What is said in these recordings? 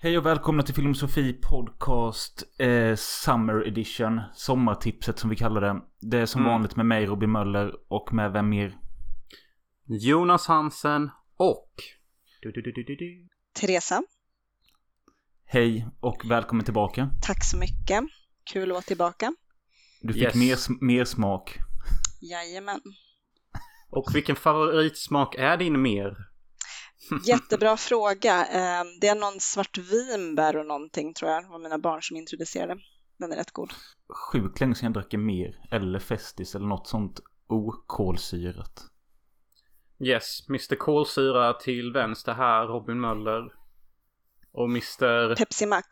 Hej och välkomna till Filosofi Podcast eh, Summer Edition. Sommartipset som vi kallar det. Det är som Mm. vanligt med mig Robin Möller och med vem mer? Jonas Hansen och... Du, du, du, du, du, du. Teresa, Hej och välkommen tillbaka. tack så mycket. Kul att vara tillbaka. Du fick Yes. mer, mer smak. Jajamän. Och vilken favoritsmak är din mer? Jättebra fråga. Eh, Det är någon svartvinbär och någonting tror jag. Det var mina barn som introducerade. Den är rätt god. Sjukt länge sedan jag drack mer. Eller Festis eller något sånt okolsyrat. Yes, Mr Kolsyra till vänster här, Robin Möller. Och Mr... Pepsi Max.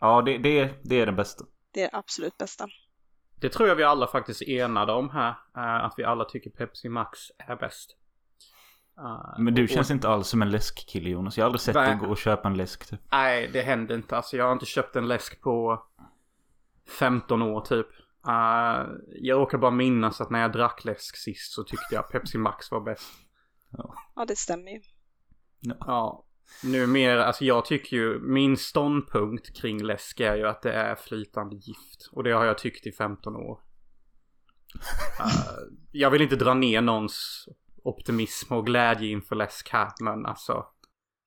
Ja, det, det, det är den bästa. Det är absolut bästa. Det tror jag vi alla faktiskt är enade om här. eh, Att vi alla tycker Pepsi Max är bäst. Men du och- känns inte alls som en läskkille Jonas. Jag har aldrig sett dig gå och köpa en läsk typ. Nej, det händer inte. Alltså jag har inte köpt en läsk på 15 år typ. Eh, jag råkar bara minnas att när jag drack läsk sist så tyckte jag Pepsi Max var bäst. Ja, det stämmer ju. Ja. Nu mer, alltså jag tycker ju, min ståndpunkt kring läsk är ju att det är flytande gift. Och det har jag tyckt i 15 år. Eh, jag vill inte dra ner någons optimism och glädje inför läsk här, men alltså.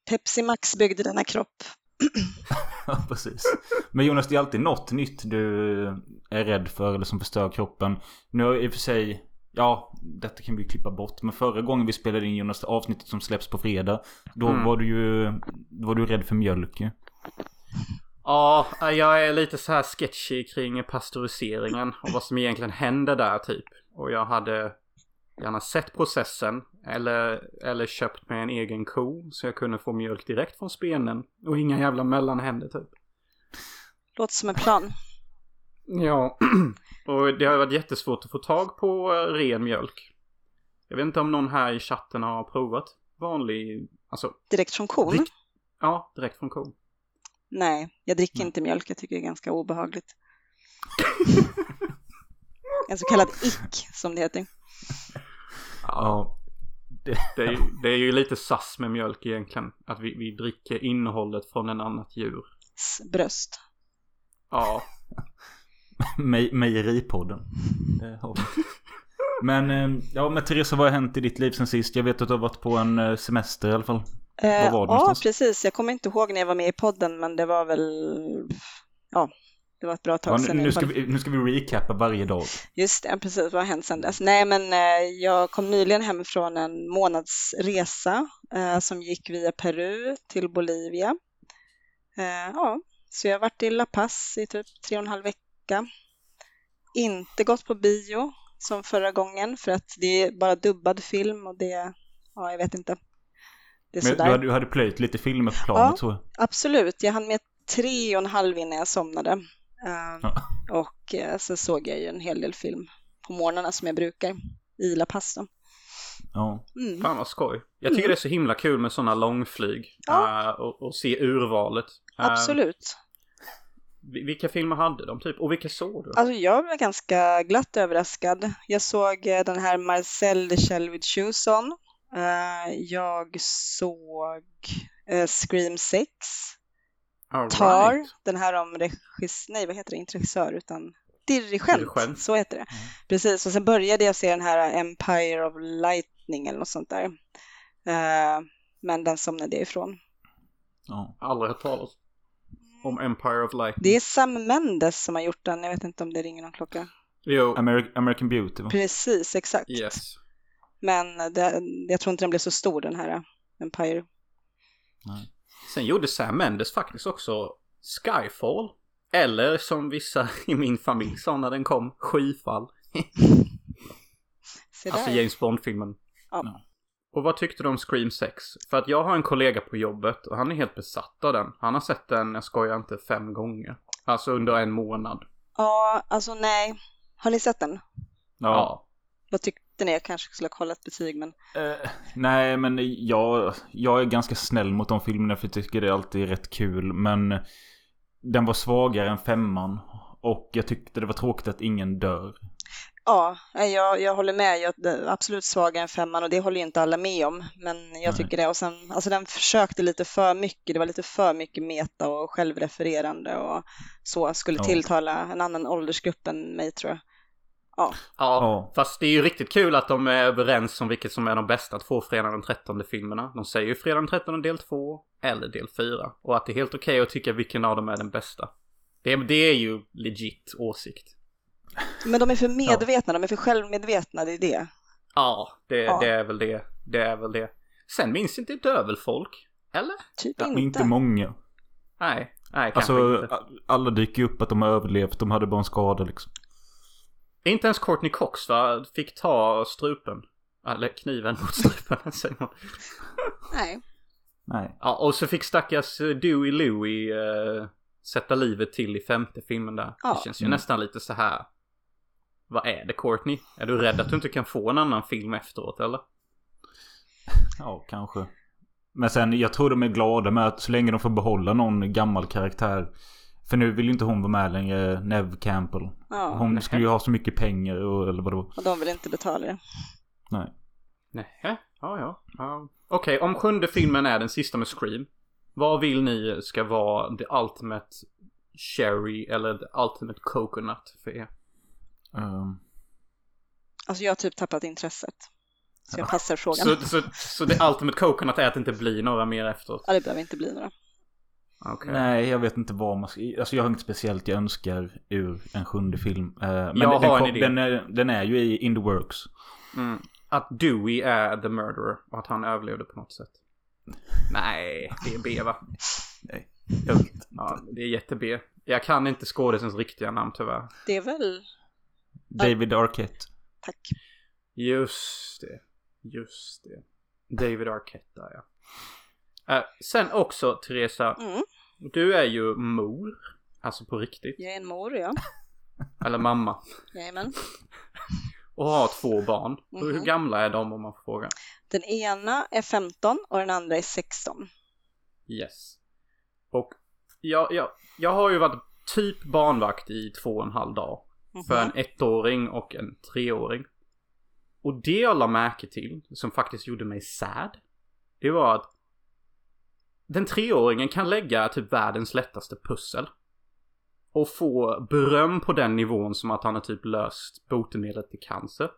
Pepsi Max byggde denna kropp. Ja, precis. Men Jonas, det är alltid något nytt du är rädd för eller som förstör kroppen. Nu har i och för sig... Ja, detta kan vi klippa bort. Men förra gången vi spelade in Jonas, avsnittet som släpps på fredag. Då Mm. var du ju... Då var du rädd för mjölk ju. Ja, jag är lite så här sketchy kring pasteuriseringen och vad som egentligen händer där typ. Och jag hade gärna sett processen eller, eller köpt mig en egen ko så jag kunde få mjölk direkt från spenen och inga jävla mellanhänder typ. Låter som en plan. Ja, och det har varit jättesvårt att få tag på eh, ren mjölk. Jag vet inte om någon här i chatten har provat vanlig, alltså, Direkt från kon? Rikt- ja, direkt från ko. Nej, jag dricker inte mjölk. Jag tycker det är ganska obehagligt. en så kallad ick, som det heter. Ja. Det, Det är, ju- det är ju lite sass med mjölk egentligen. Att vi, vi dricker innehållet från en annat djur. Bröst. Ja, me mejeripodden. Det har vi. Men, eh, ja men Teresa, vad har hänt i ditt liv sen sist? Jag vet att du har varit på en eh, semester i alla fall. Eh, Var var ja, någonstans? precis. Jag kommer inte ihåg när jag var med i podden, men det var väl... Ja, det var ett bra tag Ja, sedan nu, ska vi, nu ska vi recappa varje dag. Just det, precis. Vad har hänt sedan dess? Nej, men eh, jag kom nyligen hem från en månadsresa eh, som gick via Peru till Bolivia. Eh, ja, så jag har varit i La Paz i typ tre och en halv vecka. Inte gått på bio som förra gången för att det är bara dubbad film och det, ja, jag vet inte. Det är Men du sådär. hade, du hade plöjt lite filmer på planet Ja. jag. Absolut, jag hann med tre och en halv innan jag somnade. Ja. Och eh, så såg jag ju en hel del film på morgnarna som jag brukar i La då. Ja. Mm. fan vad skoj. Jag tycker Mm. det är så himla kul med sådana långflyg. Ja. eh, och, och se urvalet. Eh, Absolut. vi- vilka filmer hade de typ? Och vilka såg du? Alltså jag var ganska glatt överraskad. Jag såg eh, den här Marcel de Shell with Shoes on. Eh, Jag såg Scream 6. All Tar, right. den här om regissör, nej vad heter det, inte regissör utan dirigent, Dirigent. så heter det. Precis, och sen började jag se den här Empire of Lightning eller något sånt där. Eh, men den somnade jag ifrån. ja. Aldrig hört talas om Empire of Light. Det är Sam Mendes som har gjort den, jag vet inte om det ringer någon klocka. Jo, Ameri- American Beauty va? Precis, exakt. yes. Men det, jag tror inte den blev så stor den här Empire. Nej. Sen gjorde Sam Mendes faktiskt också Skyfall. Eller som vissa i min familj sa när den kom, Skyfall. Alltså. James Bond-filmen. Ja. Och vad tyckte du om Scream 6? För att jag har en kollega på jobbet och han är helt besatt av den. Han har sett den, jag skojar inte, fem gånger. Alltså under en månad. ja, alltså nej. Har ni sett den? Ja. Vad tyckte ni? Jag kanske skulle ha kollat betyg, men Eh, nej, men jag, jag är ganska snäll mot de filmerna för jag tycker det är alltid rätt kul. Men den var svagare än femman. Och jag tyckte det var tråkigt att ingen dör. Ja, jag, jag håller med. Jag, är absolut svagare än femman och det håller ju inte alla med om. Men jag Nej. tycker det. Och sen, alltså den försökte lite för mycket. Det var lite för mycket meta och självrefererande och så. Skulle Ja. tilltala en annan åldersgrupp än mig tror jag. Ja, Ja, Ja. fast det är ju riktigt kul att de är överens om vilket som är de bästa två Fredag den 13 filmerna. De säger ju Fredag den 13 del 2 eller del 4. Och att det är helt okej att tycka vilken av dem är den bästa. Det, är- det är ju legit åsikt. men de är för medvetna. De är för självmedvetna. Det är det. Ja, det, Ja. det är väl det. Det är väl det. Sen minns inte Dövelfolk. Eller? Typ Ja, inte. inte många. Nej, nej kanske Alltså inte. alla dyker ju upp att de har överlevt. De hade bara en skada liksom. Inte ens Courtney Cox va? Fick ta strupen. Eller kniven mot strupen säger man. Nej. Nej. Ja, och så fick stackars Dewey Louie eh, sätta livet till i femte filmen där. Ja. Det känns ju Mm. nästan lite så här. Vad är det Courtney? Är du rädd att du inte kan få en annan film efteråt eller? Ja, kanske. Men sen, jag tror de är glada med att så länge de får behålla någon gammal karaktär. För nu vill ju inte hon vara med längre, Nev Campbell. Ja, Hon nej. skulle ju ha så mycket pengar och, eller vadå. och de vill inte betala det. Nej. Nej, ja, ja. ja. Okej, om sjunde filmen är den sista med Scream. Vad vill ni ska vara the ultimate cherry eller the ultimate coconut för er? Ehm, Alltså jag har typ tappat intresset. Så jag passar frågan. Så, så, så the ultimate coconut är att det inte blir några mer efteråt? Ja, det behöver inte bli några. Okej. Nej, jag vet inte vad man ska... Alltså jag har inget speciellt jag önskar ur en sjunde film. Eh, men Jag den, har en kom- idé. Den är, den är ju i In the Works. Mm. Att Dewey är the murderer och att han överlevde på något sätt. Nej, det är B va? Nej, jag vet inte. Ja, det är jätte-B. Jag kan inte skådisens riktiga namn tyvärr. Det är väl, David Arquette. tack. Just det. Just det. David Arquette där ja. Eh, sen också Teresa, Mm, du är ju mor. Alltså på riktigt. jag är en mor, ja. Eller mamma. Jajamän. Och har två barn. Hur Mhm. gamla är de om man får fråga? Den ena är 15 och den andra är 16. Yes. Och jag, jag, jag har ju varit typ barnvakt i två och en halv dag. För en ettåring och en treåring. Och det jag la märke till, som faktiskt gjorde mig sad. Det var att den treåringen kan lägga typ världens lättaste pussel. Och få beröm på den nivån som att han har typ löst botemedlet till cancer.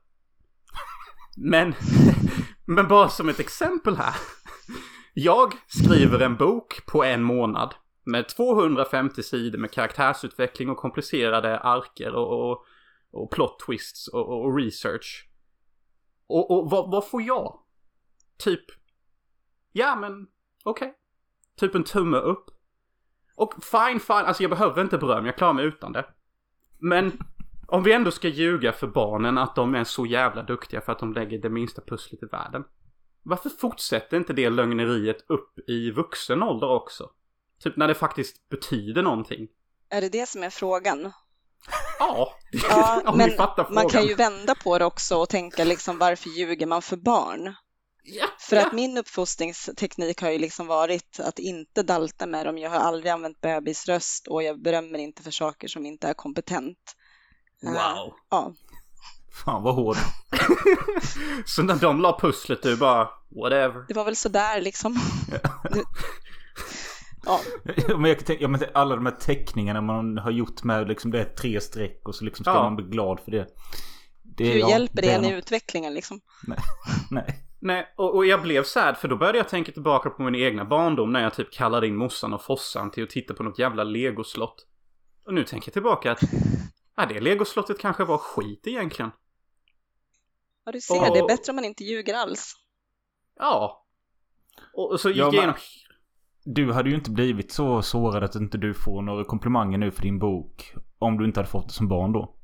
Men, men bara som ett exempel här. Jag skriver en bok på en månad. Med 250 sidor med karaktärsutveckling och komplicerade arker och, och, och plot twists och, och, och research. Och, och vad, vad får jag? Typ, ja men okej. Typ en tumme upp. Och fine, fine, alltså jag behöver inte beröm, jag klarar mig utan det. Men om vi ändå ska ljuga för barnen att de är så jävla duktiga för att de lägger det minsta pusslet i världen. Varför fortsätter inte det lögneriet upp i vuxen ålder också? Typ när det faktiskt betyder någonting. Är det det som är frågan? Ja, Ja, men man kan ju vända på det också och tänka liksom varför ljuger man för barn? Ja, För ja. att min uppfostringsteknik har ju liksom varit att inte dalta med dem. Jag har aldrig använt bebisröst och jag berömmer inte för saker som inte är kompetent. Eh, Wow. Ja, Fan vad hård. Så när de la pusslet du bara, whatever. det var väl sådär liksom. Ja, men jag tänka, ja, men alla de här teckningarna man har gjort med liksom det är tre streck och så liksom ska Ja. man bli glad för det. det hur ja, hjälper det en i utvecklingen liksom? Nej. Nej, och, och jag blev sad för då började jag tänka tillbaka på min egna barndom när jag typ kallade in morsan och fossan till att titta på något jävla legoslott. Och nu tänker jag tillbaka att, ja det legoslottet kanske var skit egentligen. Ja, du ser, det är Och- bättre om man inte ljuger alls. Ja. Och, och så gick Ja, jag men- igenom... Du hade ju inte blivit så sårad att inte du får några komplimanger nu för din bok. Om du inte hade fått det som barn då.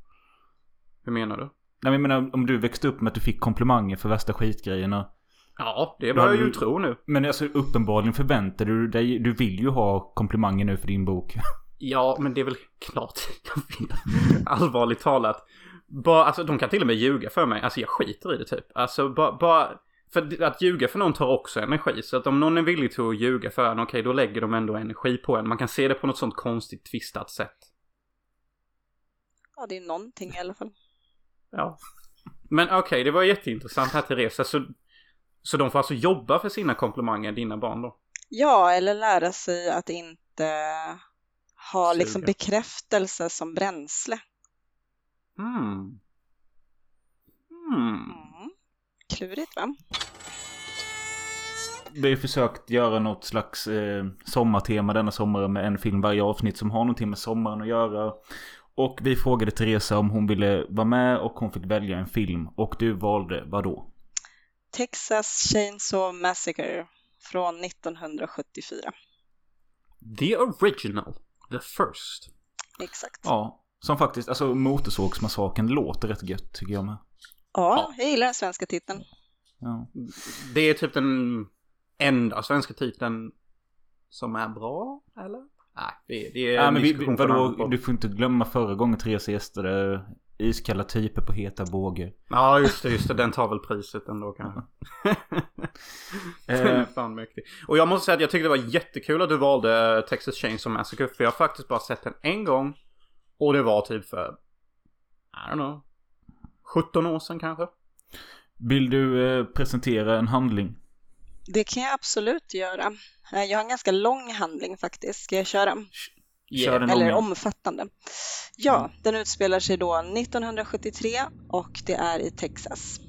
Hur menar du? Nej men jag menar om du växte upp med att du fick komplimanger för värsta skitgrejerna. Ja, det börjar Ja, jag ju du- tro nu. Men alltså uppenbarligen förväntar du dig, du vill ju ha komplimanger nu för din bok. Ja, men det är väl klart jag vill. Allvarligt talat. Bara, alltså de kan till och med ljuga för mig. Alltså jag skiter i det typ. Alltså bara, bara för att ljuga för någon tar också energi. Så att om någon är villig till att ljuga för en, okej då lägger de ändå energi på en. Man kan se det på något sånt konstigt twistat sätt. Ja, det är någonting i alla fall. Ja. Men okej, okay, det var jätteintressant här Teresa. Så, så de får alltså jobba för sina komplimanger, dina barn då? Ja, eller lära sig att inte ha liksom bekräftelse som bränsle. Mm. Mm. mm. Klurigt va? Vi har försökt göra något slags eh, sommartema denna sommaren med en film varje avsnitt som har någonting med sommaren att göra. Och vi frågade Teresa om hon ville vara med och hon fick välja en film. Och du valde vad då? Texas Chainsaw Massacre från 1974. The original. The first. Exakt. Ja, som faktiskt, alltså Motorsågsmassakern låter rätt gött tycker jag med. Ja, jag gillar den svenska titeln. Ja. Det är typ den enda svenska titeln som är bra, eller? Nej, det, det är ja, men vi, vadå, Du får inte glömma förra gången Therese gästade iskalla typer på heta båge. Ja, just det, just det. Den tar väl priset ändå kanske. den är fan mäktig. Och jag måste säga att jag tyckte det var jättekul att du valde Texas Chainsaw Massacre. För jag har faktiskt bara sett den en gång. Och det var typ för, I don't know, 17 år sedan kanske. Vill du eh, presentera en handling? Det kan jag absolut göra. Eh, jag har en ganska lång handling faktiskt. Ska jag köra? Yeah. Eller långa. omfattande. Ja, mm. den utspelar sig då 1973 och det är i Texas.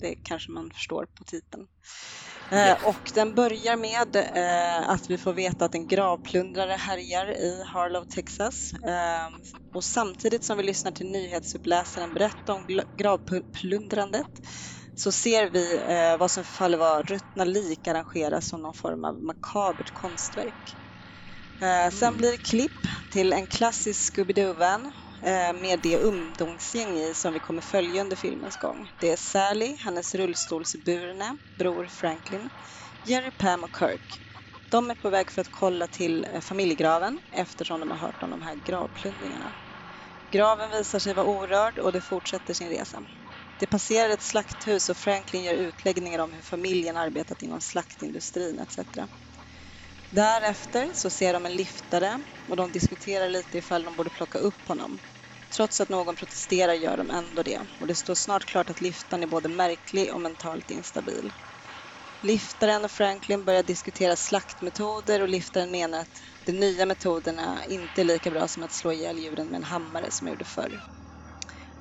Det kanske man förstår på titeln. Yeah. Och den börjar med eh, att vi får veta att en gravplundrare härjar i Harlow, Texas. Eh, och samtidigt som vi lyssnar till nyhetsuppläsaren berätta om gravplundrandet så ser vi eh, vad som faller vara ruttna lik arrangeras som någon form av makabert konstverk. Eh, sen blir det klipp till en klassisk Scooby-Doo-van eh, med det ungdomsgäng i som vi kommer följa under filmens gång. Det är Sally, hennes rullstolsburne bror Franklin, Jerry, Pam och Kirk. De är på väg för att kolla till eh, familjegraven eftersom de har hört om de här gravplundringarna. Graven visar sig vara orörd och de fortsätter sin resa. De passerar ett slakthus och Franklin gör utläggningar om hur familjen arbetat inom slaktindustrin etc. Därefter så ser de en liftare och de diskuterar lite ifall de borde plocka upp honom. Trots att någon protesterar gör de ändå det och det står snart klart att liftaren är både märklig och mentalt instabil. Liftaren och Franklin börjar diskutera slaktmetoder och liftaren menar att de nya metoderna inte är lika bra som att slå ihjäl djuren med en hammare som man gjorde förr.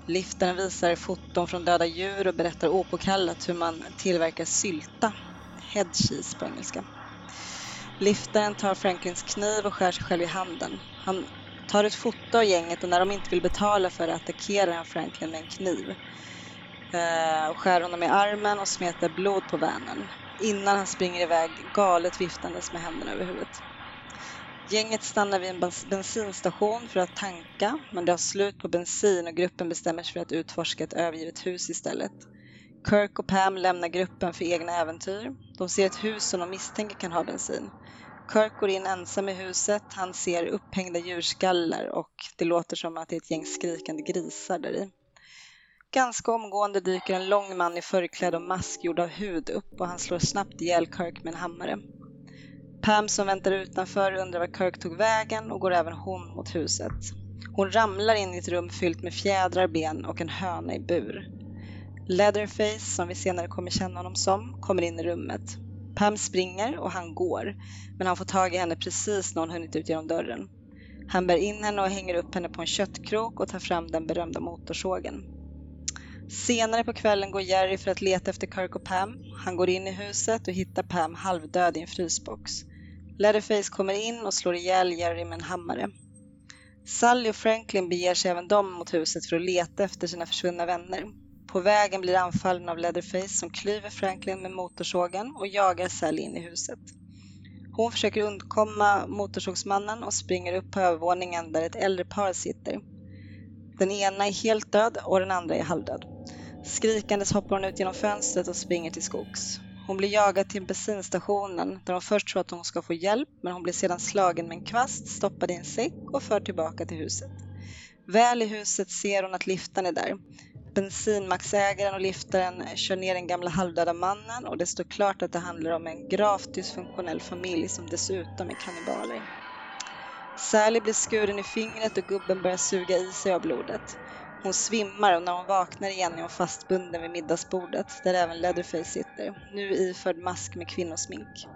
Liftaren visar foton från döda djur och berättar opåkallat hur man tillverkar sylta, head cheese på engelska. Liftaren tar Franklins kniv och skär sig själv i handen. Han tar ett foto av gänget och när de inte vill betala för det attackerar han Franklin med en kniv. Eh, och skär honom i armen och smetar blod på vanen innan han springer iväg galet viftandes med händerna över huvudet. Gänget stannar vid en bensinstation för att tanka men det har slut på bensin och gruppen bestämmer sig för att utforska ett övergivet hus istället. Kirk och Pam lämnar gruppen för egna äventyr. De ser ett hus som de misstänker kan ha bensin. Kirk går in ensam i huset. Han ser upphängda djurskallar och det låter som att det är ett gäng skrikande grisar där i. Ganska omgående dyker en lång man i förkläde och mask gjord av hud upp och han slår snabbt ihjäl Kirk med en hammare. Pam som väntar utanför undrar var Kirk tog vägen och går även hon mot huset. Hon ramlar in i ett rum fyllt med fjädrar, ben och en höna i bur. Leatherface, som vi senare kommer känna honom som, kommer in i rummet. Pam springer och han går, men han får tag i henne precis när hon hunnit ut genom dörren. Han bär in henne och hänger upp henne på en köttkrok och tar fram den berömda motorsågen. Senare på kvällen går Jerry för att leta efter Kirk och Pam. Han går in i huset och hittar Pam halvdöd i en frysbox. Leatherface kommer in och slår ihjäl Jerry med en hammare. Sally och Franklin beger sig även de mot huset för att leta efter sina försvunna vänner. På vägen blir anfallen av Leatherface som klyver Franklin med motorsågen och jagar Sally in i huset. Hon försöker undkomma motorsågsmannen och springer upp på övervåningen där ett äldre par sitter. Den ena är helt död och den andra är halvdöd. Skrikandes hoppar hon ut genom fönstret och springer till skogs. Hon blir jagad till bensinstationen där hon först tror att hon ska få hjälp men hon blir sedan slagen med en kvast, stoppad i en säck och förd tillbaka till huset. Väl i huset ser hon att liftaren är där. Bensinmaxägaren och liftaren kör ner den gamla halvdöda mannen och det står klart att det handlar om en gravt dysfunktionell familj som dessutom är kannibaler. Sally blir skuren i fingret och gubben börjar suga i sig av blodet. Hon svimmar och när hon vaknar igen är hon fastbunden vid middagsbordet där även Leatherface sitter, nu iförd mask med kvinnosmink.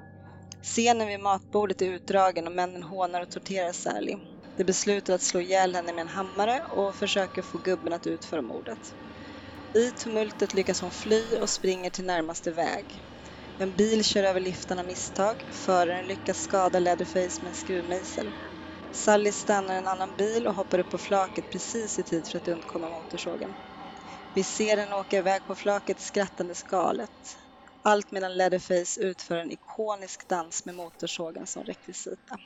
Scenen vid matbordet är utdragen och männen hånar och torterar Sally. De beslutar att slå ihjäl henne med en hammare och försöker få gubben att utföra mordet. I tumultet lyckas hon fly och springer till närmaste väg. En bil kör över liftarna misstag. Föraren lyckas skada Leatherface med en skruvmejsel. Sally stannar en annan bil och hoppar upp på flaket precis i tid för att undkomma motorsågen. Vi ser henne åka iväg på flaket skrattande skalet. Allt medan Leatherface utför en ikonisk dans med motorsågen som rekvisita.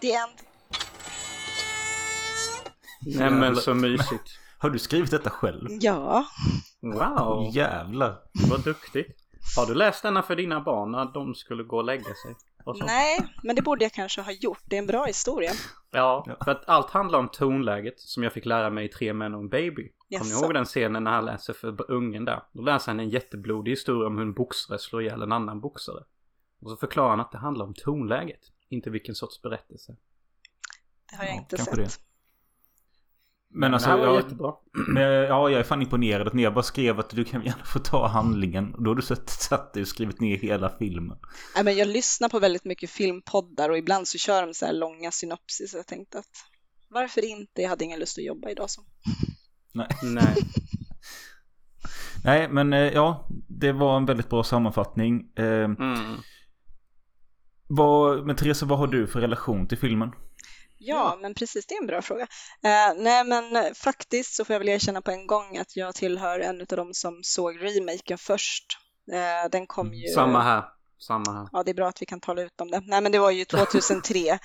The end. Nämen så mysigt. Har du skrivit detta själv? Ja, Wow, Jävlar. vad duktigt. Har du läst denna för dina barn när de skulle gå och lägga sig? Nej, men det borde jag kanske ha gjort. Det är en bra historia. Ja, för att allt handlar om tonläget som jag fick lära mig i Tre män och en baby. Kommer ni ihåg den scenen när han läser för ungen där? Då läser han en jätteblodig historia om hur en boxare slår ihjäl en annan boxare. Och så förklarar han att det handlar om tonläget, inte vilken sorts berättelse. Det har jag Ja, inte sett. det. Men alltså, det här var jag, jättebra. men, ja, jag är fan imponerad att ni har bara skrev att du kan gärna få ta handlingen. Och då har du sett, satt dig och skrivit ner hela filmen. Nej, men jag lyssnar på väldigt mycket filmpoddar och ibland så kör de så här långa synopsis. Jag tänkte att varför inte? Jag hade ingen lust att jobba idag så. Nej. Nej. Nej, men eh, ja, det var en väldigt bra sammanfattning. Eh, Mm. vad, men Therese, vad har du för relation till filmen? Ja, men precis, det är en bra fråga. Eh, nej, men faktiskt så får jag väl erkänna på en gång att jag tillhör en av dem som såg remaken först. Eh, den kom ju... Samma här. Samma här. Ja, det är bra att vi kan tala ut om det. Nej, men det var ju 2003. Eh,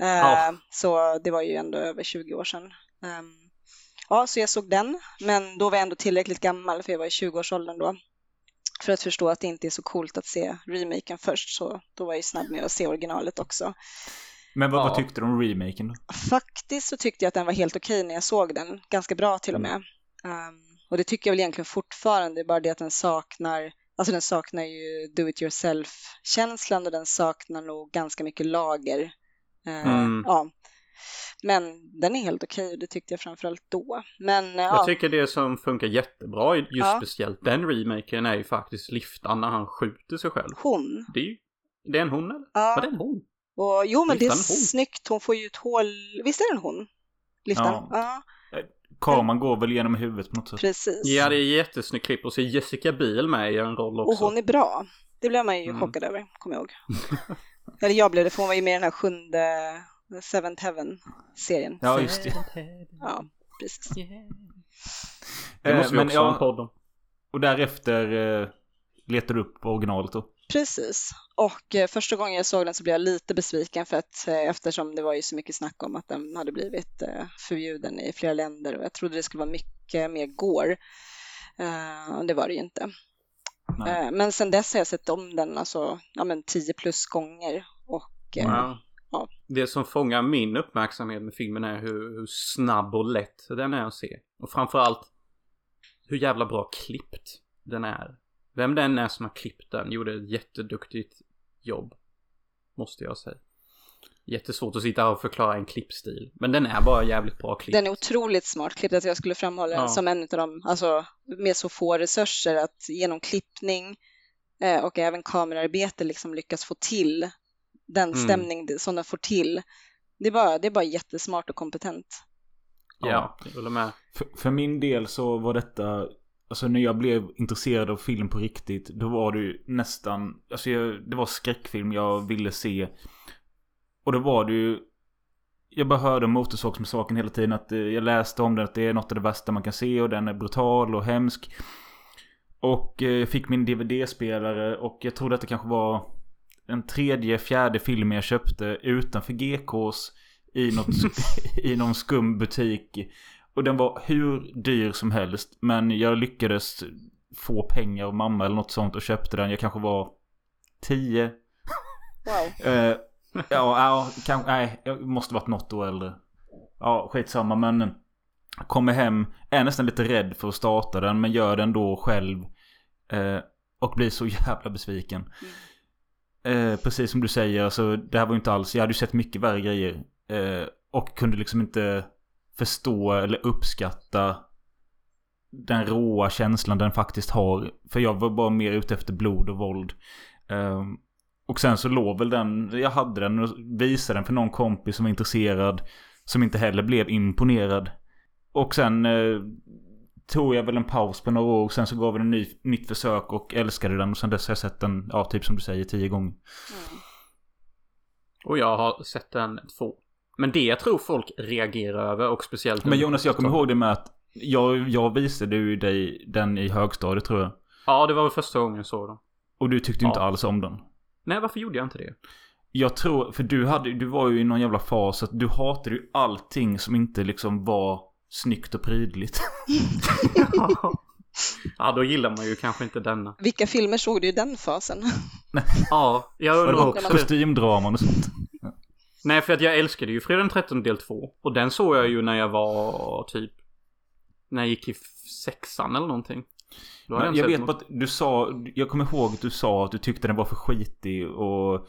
Ja. Så det var ju ändå över 20 år sedan. Ehm, ja, så jag såg den, men då var jag ändå tillräckligt gammal, för jag var i 20-årsåldern då, för att förstå att det inte är så coolt att se remaken först, så då var jag ju snabb med att se originalet också. Men vad, Ja. vad tyckte du om remaken då? Faktiskt så tyckte jag att den var helt okej när jag såg den, ganska bra till och med. Ehm, och det tycker jag väl egentligen fortfarande, bara det att den saknar Alltså den saknar ju do it yourself-känslan och den saknar nog ganska mycket lager. Eh, Mm. Ja. Men den är helt okej och det tyckte jag framförallt då. Men eh, Jag ja, tycker det som funkar jättebra, just Ja. speciellt den remaken, är ju faktiskt liftan när han skjuter sig själv. hon. Det är ju... Det är en hon eller? Ja. Var det en hon? Och, jo men det är Liftan hon. snyggt, hon får ju ett hål. Visst är det en hon? Liftan? Ja. Ja, Kameran går väl genom huvudet på något sätt? precis. Ja, det är jättesnyggt klipp. Och så är Jessica Biel med i en roll Och också. hon är bra. Det blev man ju Mm. chockad över, kommer jag ihåg. Eller jag blev det, för hon var ju med i den här sjunde Seventh Heaven-serien. Ja, just det. Ja, precis. Det måste vi Eh, men också ha en podd om. och därefter eh, letar du upp originalet då? Precis. Och eh, första gången jag såg den så blev jag lite besviken för att eh, eftersom det var ju så mycket snack om att den hade blivit eh, förbjuden i flera länder och jag trodde det skulle vara mycket mer gore. Eh, och det var det ju inte. Nej. Eh, men sen dess har jag sett om den alltså, ja men 10 plus gånger och eh, Ja. ja. Det som fångar min uppmärksamhet med filmen är hur, hur snabb och lätt den är att se. Och framförallt hur jävla bra klippt den är. Vem den är som har klippt den gjorde ett jätteduktigt jobb. Måste jag säga. Jättesvårt att sitta här och förklara en klippstil. Men den är bara jävligt bra klippt. Den är otroligt smart klippt, att jag skulle framhålla den Ja. som en av dem, alltså med så få resurser att genom klippning eh, och även kamerarbete liksom lyckas få till den Mm. stämning som den får till. Det är, bara, det är bara jättesmart och kompetent. Ja, jag håller med. För, för min del så var detta Alltså när jag blev intresserad av film på riktigt Då var det ju nästan Alltså jag, det var skräckfilm jag ville se. Och då var det ju Jag bara hörde om motorsågsmassakern hela tiden att eh, Jag läste om den att det är något av det värsta man kan se och den är brutal och hemsk. Och eh, jag fick min DVD-spelare och jag tror detta kanske var Den tredje, fjärde filmen jag köpte utanför GKs i, något, i någon skum butik och den var hur dyr som helst. Men jag lyckades få pengar av mamma eller något sånt och köpte den. Jag kanske var 10. Wow. Eh, ja, ja kanske, nej, jag måste varit något år äldre. Ja, skitsamma men. Kommer hem, är nästan lite rädd för att starta den men gör den då själv. Eh, och blir så jävla besviken. Eh, precis som du säger, alltså det här var ju inte alls, jag hade ju sett mycket värre grejer. Eh, och kunde liksom inte förstå eller uppskatta den råa känslan den faktiskt har. För jag var bara mer ute efter blod och våld. Um, och sen så låg väl den, jag hade den och visade den för någon kompis som var intresserad. Som inte heller blev imponerad. Och sen eh, tog jag väl en paus på några år. Och sen så gav den en ny, nytt försök och älskade den. Och sen dess har jag sett den, ja typ som du säger, tio gånger. Mm. Och jag har sett den två. Men det jag tror folk reagerar över och speciellt... Men Jonas, jag kommer ihåg det med att jag, jag visade ju dig den i högstadiet tror jag. Ja, det var väl första gången jag såg den. Och du tyckte ja. inte alls om den. Nej, varför gjorde jag inte det? Jag tror, för du hade, du var ju i någon jävla fas att du hatade ju allting som inte liksom var snyggt och prydligt. ja. ja, då gillar man ju kanske inte denna. Vilka filmer såg du i den fasen? ja, jag undrar också. Kostymdraman och sånt. Nej, för att jag älskade ju Fredag den 13 del 2. Och den såg jag ju när jag var typ... När jag gick i sexan eller någonting. Men jag vet bara att du sa, jag kommer ihåg att du sa att du tyckte den var för skitig och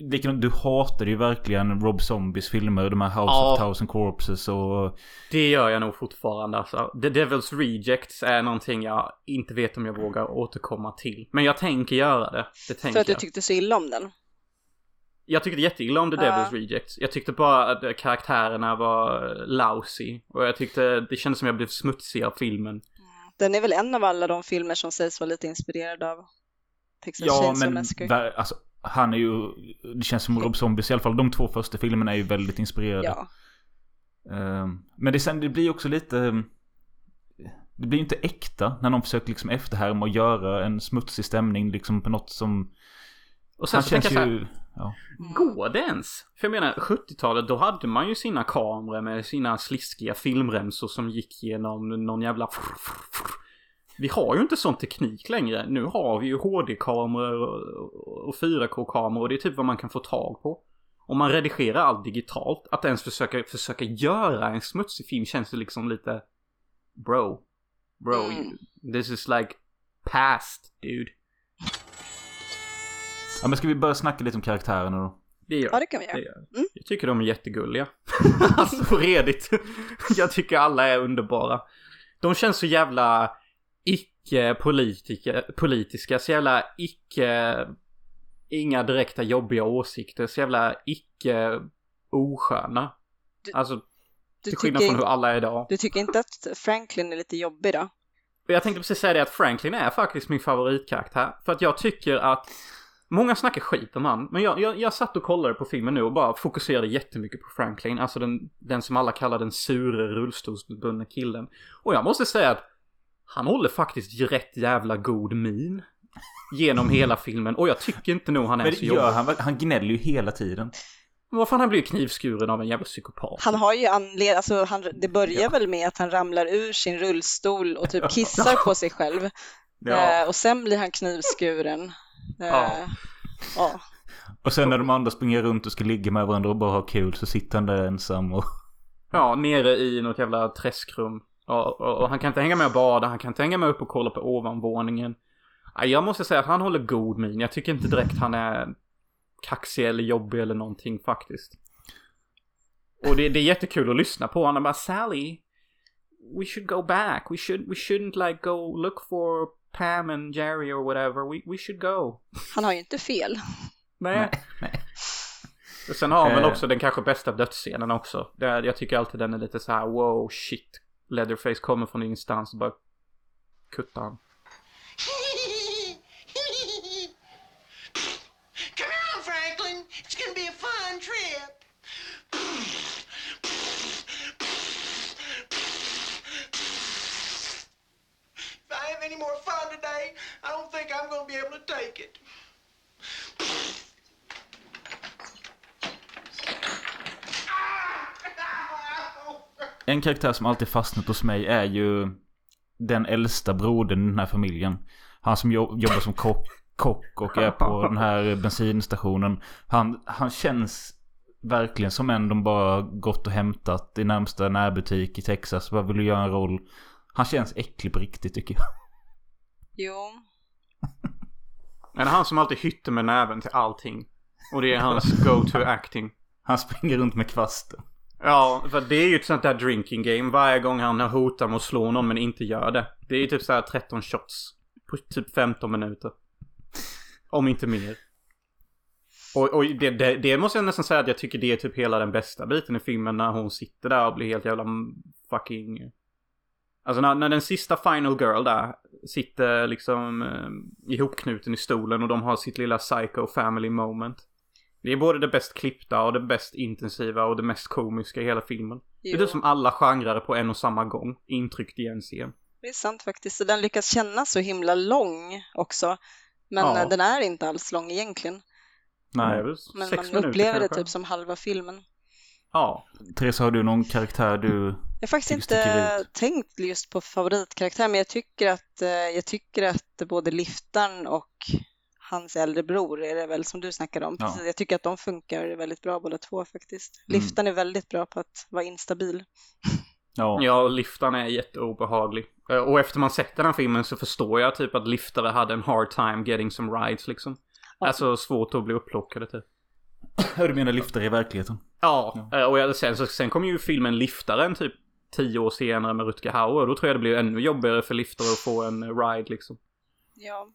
Likadant, du hatade ju verkligen Rob Zombies filmer, de här House ja, of Thousand Corpses och... Det gör jag nog fortfarande alltså. The Devil's Rejects är någonting jag inte vet om jag vågar återkomma till. Men jag tänker göra det. det tänker För att du tyckte så illa om den? Jag tyckte jätteilla om The Devil's uh. Rejects. Jag tyckte bara att karaktärerna var lousy. Och jag tyckte det kändes som jag blev smutsig av filmen. Den är väl en av alla de filmer som sägs vara lite inspirerad av Texas Ja, men alltså, han är ju, det känns som Rob Zombies i alla fall, de två första filmerna är ju väldigt inspirerade. Ja. Um, men det, sen, det blir också lite, det blir inte äkta när någon försöker liksom efterhärma och göra en smutsig stämning liksom på något som... Och sen så tänker jag ju, ja. Går det ens? För jag menar, 70-talet då hade man ju sina kameror med sina sliskiga filmremsor som gick genom någon jävla... Vi har ju inte sån teknik längre. Nu har vi ju HD-kameror och 4K-kameror och det är typ vad man kan få tag på. Om man redigerar allt digitalt, att ens försöka, försöka göra en smutsig film känns det liksom lite... Bro. Bro, mm. this is like past, dude. Ja men ska vi börja snacka lite om karaktärerna då? Det gör Ja det kan vi göra. Mm. Jag tycker de är jättegulliga. alltså redigt. jag tycker alla är underbara. De känns så jävla icke-politiska, så jävla icke... Inga direkta jobbiga åsikter, så jävla icke osköna. Alltså, till skillnad från hur alla är idag. Du tycker inte att Franklin är lite jobbig då? Jag tänkte precis säga det att Franklin är faktiskt min favoritkaraktär. För att jag tycker att Många snackar skit om han, men jag, jag, jag satt och kollade på filmen nu och bara fokuserade jättemycket på Franklin. Alltså den, den som alla kallar den sure rullstolsbundna killen. Och jag måste säga att han håller faktiskt rätt jävla god min. Genom hela filmen. Och jag tycker inte nog han är men så jobbig. Han, han gnäller ju hela tiden. Men vad fan, han blir knivskuren av en jävla psykopat. Han har ju anledning, alltså han, det börjar ja. väl med att han ramlar ur sin rullstol och typ kissar på sig själv. Ja. Eh, och sen blir han knivskuren. Eh, ja. ja. Och sen när de andra springer runt och ska ligga med varandra och bara ha kul så sitter han där ensam och... Ja, nere i något jävla träskrum. Och, och, och, han kan inte hänga med och bada, han kan inte hänga med upp och kolla på ovanvåningen. Jag måste säga att han håller god min. Jag tycker inte direkt han är kaxig eller jobbig eller någonting faktiskt. Och det, det är jättekul att lyssna på. Han är bara Sally, we should go back. We should we shouldn't like go look for Pam and Jerry or whatever. We, we should go. Han har ju inte fel. Nej. Nej. Sen har han väl eh. också den kanske bästa dödsscenen också. jag tycker alltid den är lite så här wow shit. Leatherface kommer från ingenstans och bara kuttar han. Come on Franklin, it's gonna be a fun trip. If I have any more fun today, I don't think I'm gonna be able to take it. En karaktär som alltid fastnat hos mig är ju den äldsta brodern i den här familjen. Han som jobbar som kock, kock och är på den här bensinstationen. Han, han känns verkligen som en de bara gått och hämtat i närmsta närbutik i Texas. Vad vill du göra en roll? Han känns äcklig på riktigt tycker jag. Jo. Men han som alltid hytter med näven till allting. Och det är hans go-to acting. Han springer runt med kvasten. Ja, för det är ju ett sånt där drinking game. Varje gång han hotar med att slå någon men inte gör det. Det är ju typ så här 13 shots. På typ 15 minuter. Om inte mer. Och, och det, det, det måste jag nästan säga att jag tycker det är typ hela den bästa biten i filmen när hon sitter där och blir helt jävla fucking... Alltså när, när den sista final girl där sitter liksom eh, ihopknuten i stolen och de har sitt lilla psycho family moment. Det är både det bäst klippta och det bäst intensiva och det mest komiska i hela filmen. Det är Jo. typ som alla genrer på en och samma gång. Intryckt i en scen. Det är sant faktiskt. Så den lyckas kännas så himla lång också. Men Ja. den är inte alls lång egentligen. Det är Nej. väl Men sex man minuter upplever det kanske. typ som halva filmen. Ja. Therese, har du någon karaktär du... Jag har faktiskt inte tänkt just på favoritkaraktär, men jag tycker att, eh, jag tycker att både liftaren och hans äldre bror är det väl som du snackade om. Ja. Precis, jag tycker att de funkar väldigt bra båda två faktiskt. Mm. Liftaren är väldigt bra på att vara instabil. Ja. Ja, liftarn är jätteobehaglig. Eh, Och efter man sett den här filmen så förstår jag typ att liftare hade en hard time getting some rides liksom. Ja. Alltså svårt att bli upplockade typ. Hur du menar liftare i verkligheten? Ja, eh, och jag, sen, så, sen kom ju filmen Liftaren typ tio år senare med Rutger Hauer. Då tror jag det blir ännu jobbigare för liftare att få en ride liksom. Ja.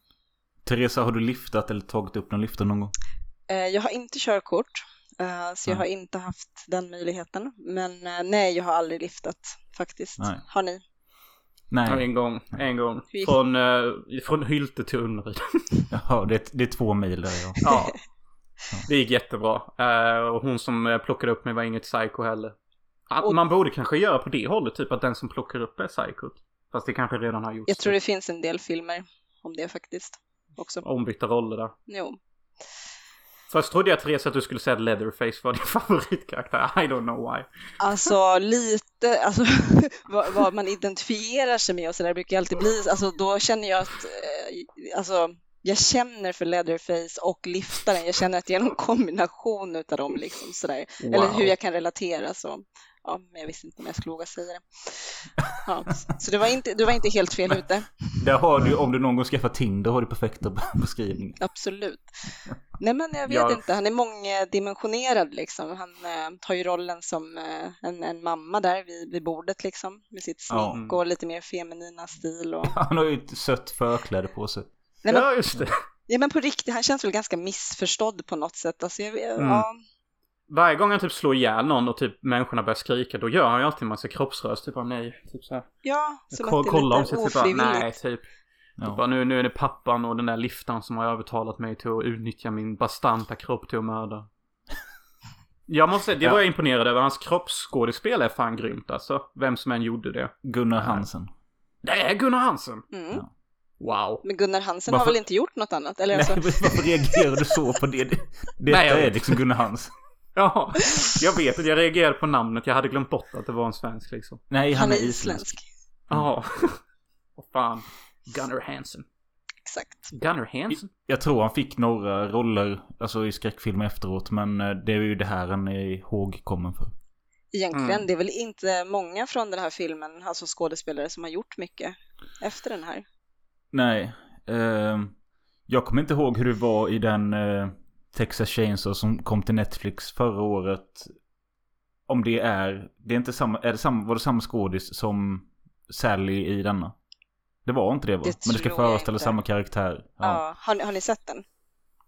Teresa, har du liftat eller tagit upp någon lifter någon gång? Eh, Jag har inte körkort, eh, så jag har inte haft den möjligheten. Men eh, nej, jag har aldrig liftat faktiskt. Nej. Har ni? Nej. En gång, en gång. Från, från Hylte till Unnaryd. Jaha, det är, det är två mil där ja. ja. Det gick jättebra. Och hon som plockade upp mig var inget psycho heller. Och- Man borde kanske göra på det hållet, typ att den som plockar upp är psykot. Fast det kanske redan har gjorts. Jag tror det finns en del filmer om det faktiskt också. Ombytta roller där. Jo. Först trodde jag Therese att du skulle säga att Leatherface var din favoritkaraktär. I don't know why. Alltså lite, alltså vad, vad man identifierar sig med och sådär brukar alltid bli, alltså då känner jag att, eh, alltså jag känner för Leatherface och liftaren, jag känner att det är någon kombination utav dem liksom sådär. Eller Wow. hur jag kan relatera så, ja, men jag visste inte om jag skulle våga säga det. Ja, så det var inte, du var inte helt fel ute, Där har du, om du någon gång skaffar Tinder, har du perfekta beskrivningar. absolut. Nej men jag vet Ja. inte, han är mångdimensionerad liksom. Han eh, tar ju rollen som eh, en, en mamma där vid, vid bordet liksom med sitt Ja. smink och lite mer feminina stil och... Han har ju ett sött förkläde på sig. Nej, men, Ja, just det. ja men på riktigt, han känns väl ganska missförstådd på något sätt. Alltså, jag, Mm. ja, Varje gång han typ slår ihjäl någon och typ människorna börjar skrika, då gör han ju alltid en massa kroppsrörelser. Typ av nej, typ så här. ja, som Kolla, att det kolla är om sig, lite typ bara, nej, ofrivilligt. typ. Ja. Bara, nu, nu är det pappan och den där liftaren som har övertalat mig till att utnyttja min bastanta kropp till att mörda. Jag måste säga, det var Ja. jag imponerad över. Hans kroppsskådespel är fan grymt alltså. Vem som än gjorde det. Gunnar Hansen. Det är Gunnar Hansen! Mm. Ja. Wow. Men Gunnar Hansen Varför- har väl inte gjort något annat? Eller alltså, Nej, varför reagerar du så på det? det detta Nej, jag är liksom Gunnar Hansen. Ja, jag vet att jag reagerade på namnet. Jag hade glömt bort att det var en svensk liksom. Nej, han är isländsk. Ja. Vad fan. Gunnar Hansen. Exakt. Gunnar Hansen? Jag tror han fick några roller, alltså i skräckfilmer efteråt, men eh, det är ju det här han är ihågkommen för. Egentligen, Mm. det är väl inte många från den här filmen, alltså skådespelare, som har gjort mycket efter den här. Nej. Eh, jag kommer inte ihåg hur det var i den eh, Texas Chainsaw som kom till Netflix förra året. Om det är, det är inte samma, är det samma, var det samma skådis som Sally i denna? Det var inte det va? Det Men det ska föreställa samma karaktär. Ja. Ja. Har, ni, har ni sett den?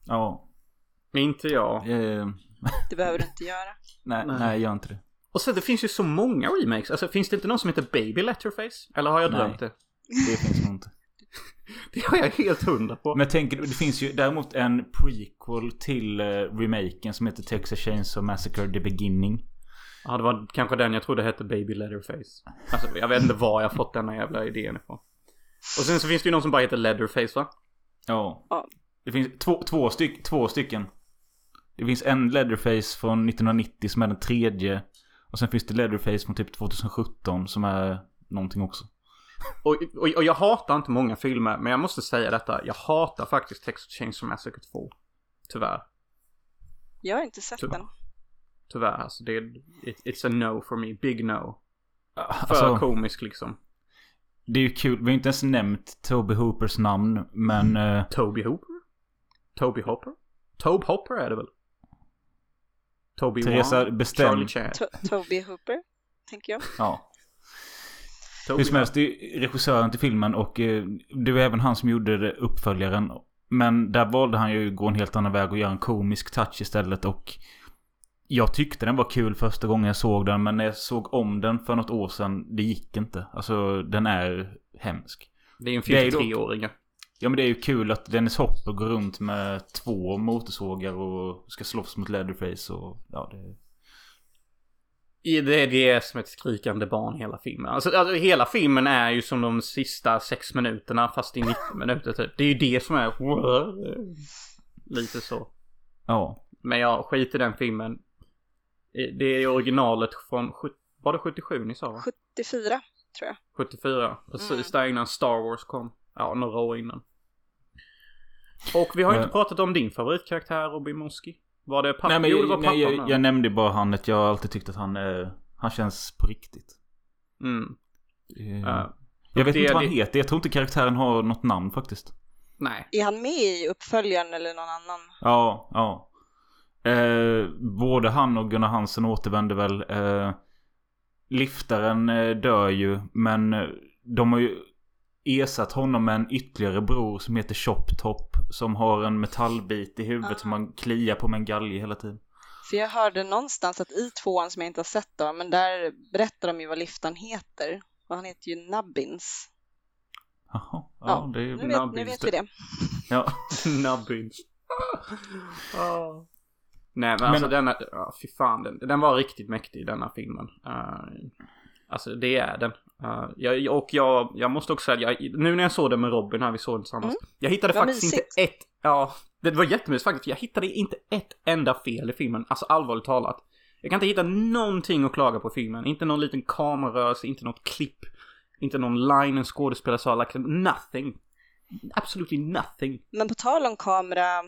Ja. Inte jag. Eh, Det behöver du inte göra. nej, Nej. nej, gör inte det. Och så det finns ju så många remakes. Alltså finns det inte någon som heter Baby Letterface? Eller har jag Nej. drömt det? Det finns nog inte. Det har jag helt hundra på. Men tänker, det finns ju däremot en prequel till eh, remaken som heter Texas Chainsaw Massacre The Beginning. Ja, det var kanske den jag trodde hette Baby Leatherface. Alltså, jag vet inte var jag fått denna jävla idén ifrån. Och sen så finns det ju någon som bara heter Leatherface va? Ja. Ja. Det finns två, två, styck, två stycken. Det finns en Leatherface från 1990 som är den tredje. Och sen finns det Leatherface från typ 2017 som är någonting också. Och, och, och jag hatar inte många filmer, men jag måste säga detta. Jag hatar faktiskt Texas Chainsaw Massacre 2. Tyvärr. Jag har inte sett Tyvärr. den. Tyvärr alltså. Det är, it, it's a no for me. Big no. För Alltså, komisk liksom. det är ju kul. Vi har inte ens nämnt Toby Hoopers namn. Men eh, Toby Hooper? Toby Hopper? Tobe Hopper är det väl? Toby Teresa, Wan, bestäm. Charlie Chan. To- Toby Hooper, tänker jag. Ja. Hur som helst, det är regissören till filmen och eh, det var även han som gjorde uppföljaren. Men där valde han ju att gå en helt annan väg och göra en komisk touch istället och jag tyckte den var kul första gången jag såg den men när jag såg om den för något år sedan, det gick inte. Alltså den är hemsk. Det är en Det är film för dock- treåringar. Ja men det är ju kul att Dennis Hopper går runt med två motorsågar och ska slåss mot Leatherface och ja det... Det, det är som ett skrikande barn hela filmen. Alltså, alltså hela filmen är ju som de sista sex minuterna fast i 90 minuter typ. Det är ju det som är lite så. Ja. Men jag skiter i den filmen. Det är originalet från, var det 77 ni sa va? 74, tror jag. 74. Precis Mm. där innan Star Wars kom. Ja, några år innan. Och vi har ju Men- inte pratat om din favoritkaraktär Robin Moski. Var det pappan? Nej men Jo, det jag, var nej, pappan. jag, ja. jag nämnde bara han att jag har alltid tyckt att han är... Han känns på riktigt. Mm. Eh, Ja. jag vet inte vad han det- heter. Jag tror inte karaktären har något namn faktiskt. Nej. Är han med i uppföljaren eller någon annan? Ja, ja. Eh, både han och Gunnar Hansen återvänder väl. Eh, liftaren eh, dör ju. Men eh, de har ju ersatt honom med en ytterligare bror som heter Chop Top. Som har en metallbit i huvudet Ah. som man kliar på med en galge hela tiden. För jag hörde någonstans att i tvåan som jag inte har sett då, men där berättar de ju vad liftaren heter. Och han heter ju Nubbins. Jaha, ja, Ja, det är Nu vet, nu vet vi det. Ja. Nubbins. Ah. Nej men alltså denna, ja, fy fan den, den var riktigt mäktig denna filmen. Uh, alltså det är den. Uh, jag, och jag, jag måste också säga, jag, nu när jag såg den med Robin här, vi såg den tillsammans. Jag hittade faktiskt mysigt. inte ett, ja, det var jättemysigt faktiskt. Jag hittade inte ett enda fel i filmen, alltså allvarligt talat. Jag kan inte hitta någonting att klaga på i filmen. Inte någon liten kamerarörelse, inte något klipp. Inte någon line en skådespelare sa, like, nothing. Absolutely nothing. Men på tal om kamera,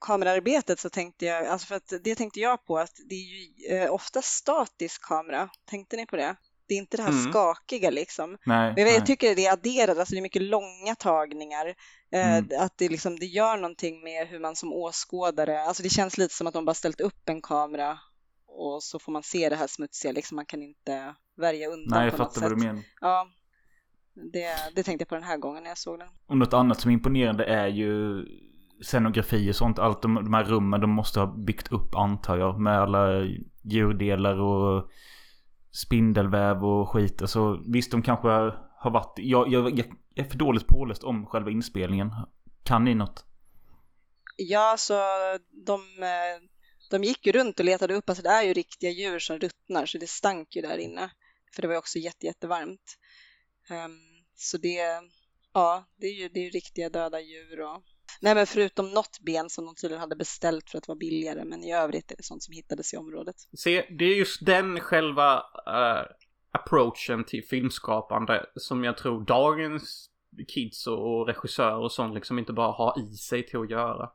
kameraarbetet så tänkte jag, alltså för att det tänkte jag på att det är ju eh, ofta statisk kamera. Tänkte ni på det? Det är inte det här Mm. skakiga liksom. Nej, Men jag, nej. jag tycker det är adderat, alltså det är mycket långa tagningar. Eh, Mm. Att det, liksom, det gör någonting med hur man som åskådare, alltså det känns lite som att de bara ställt upp en kamera och så får man se det här smutsiga, liksom man kan inte värja undan Nej, jag på något fattar vad sätt. du menar. Ja, det, det tänkte jag på den här gången när jag såg den. Och något annat som är imponerande är ju scenografi och sånt. Allt de, de här rummen de måste ha byggt upp antar jag. Med alla djurdelar och spindelväv och skit. Alltså visst de kanske har varit... Jag, jag, jag är för dåligt påläst om själva inspelningen. Kan ni något? Ja, så de, eh, de gick ju runt och letade upp, alltså det är ju riktiga djur som ruttnar så det stank ju där inne. För det var ju också jätte, jättevarmt. Um, så det, ja, det är ju, det är ju riktiga döda djur och Nej men förutom något ben som de tydligen hade beställt för att vara billigare men i övrigt är det sånt som hittades i området. Se, det är just den själva uh, approachen till filmskapande som jag tror dagens kids och, och regissörer och sånt liksom inte bara har i sig till att göra.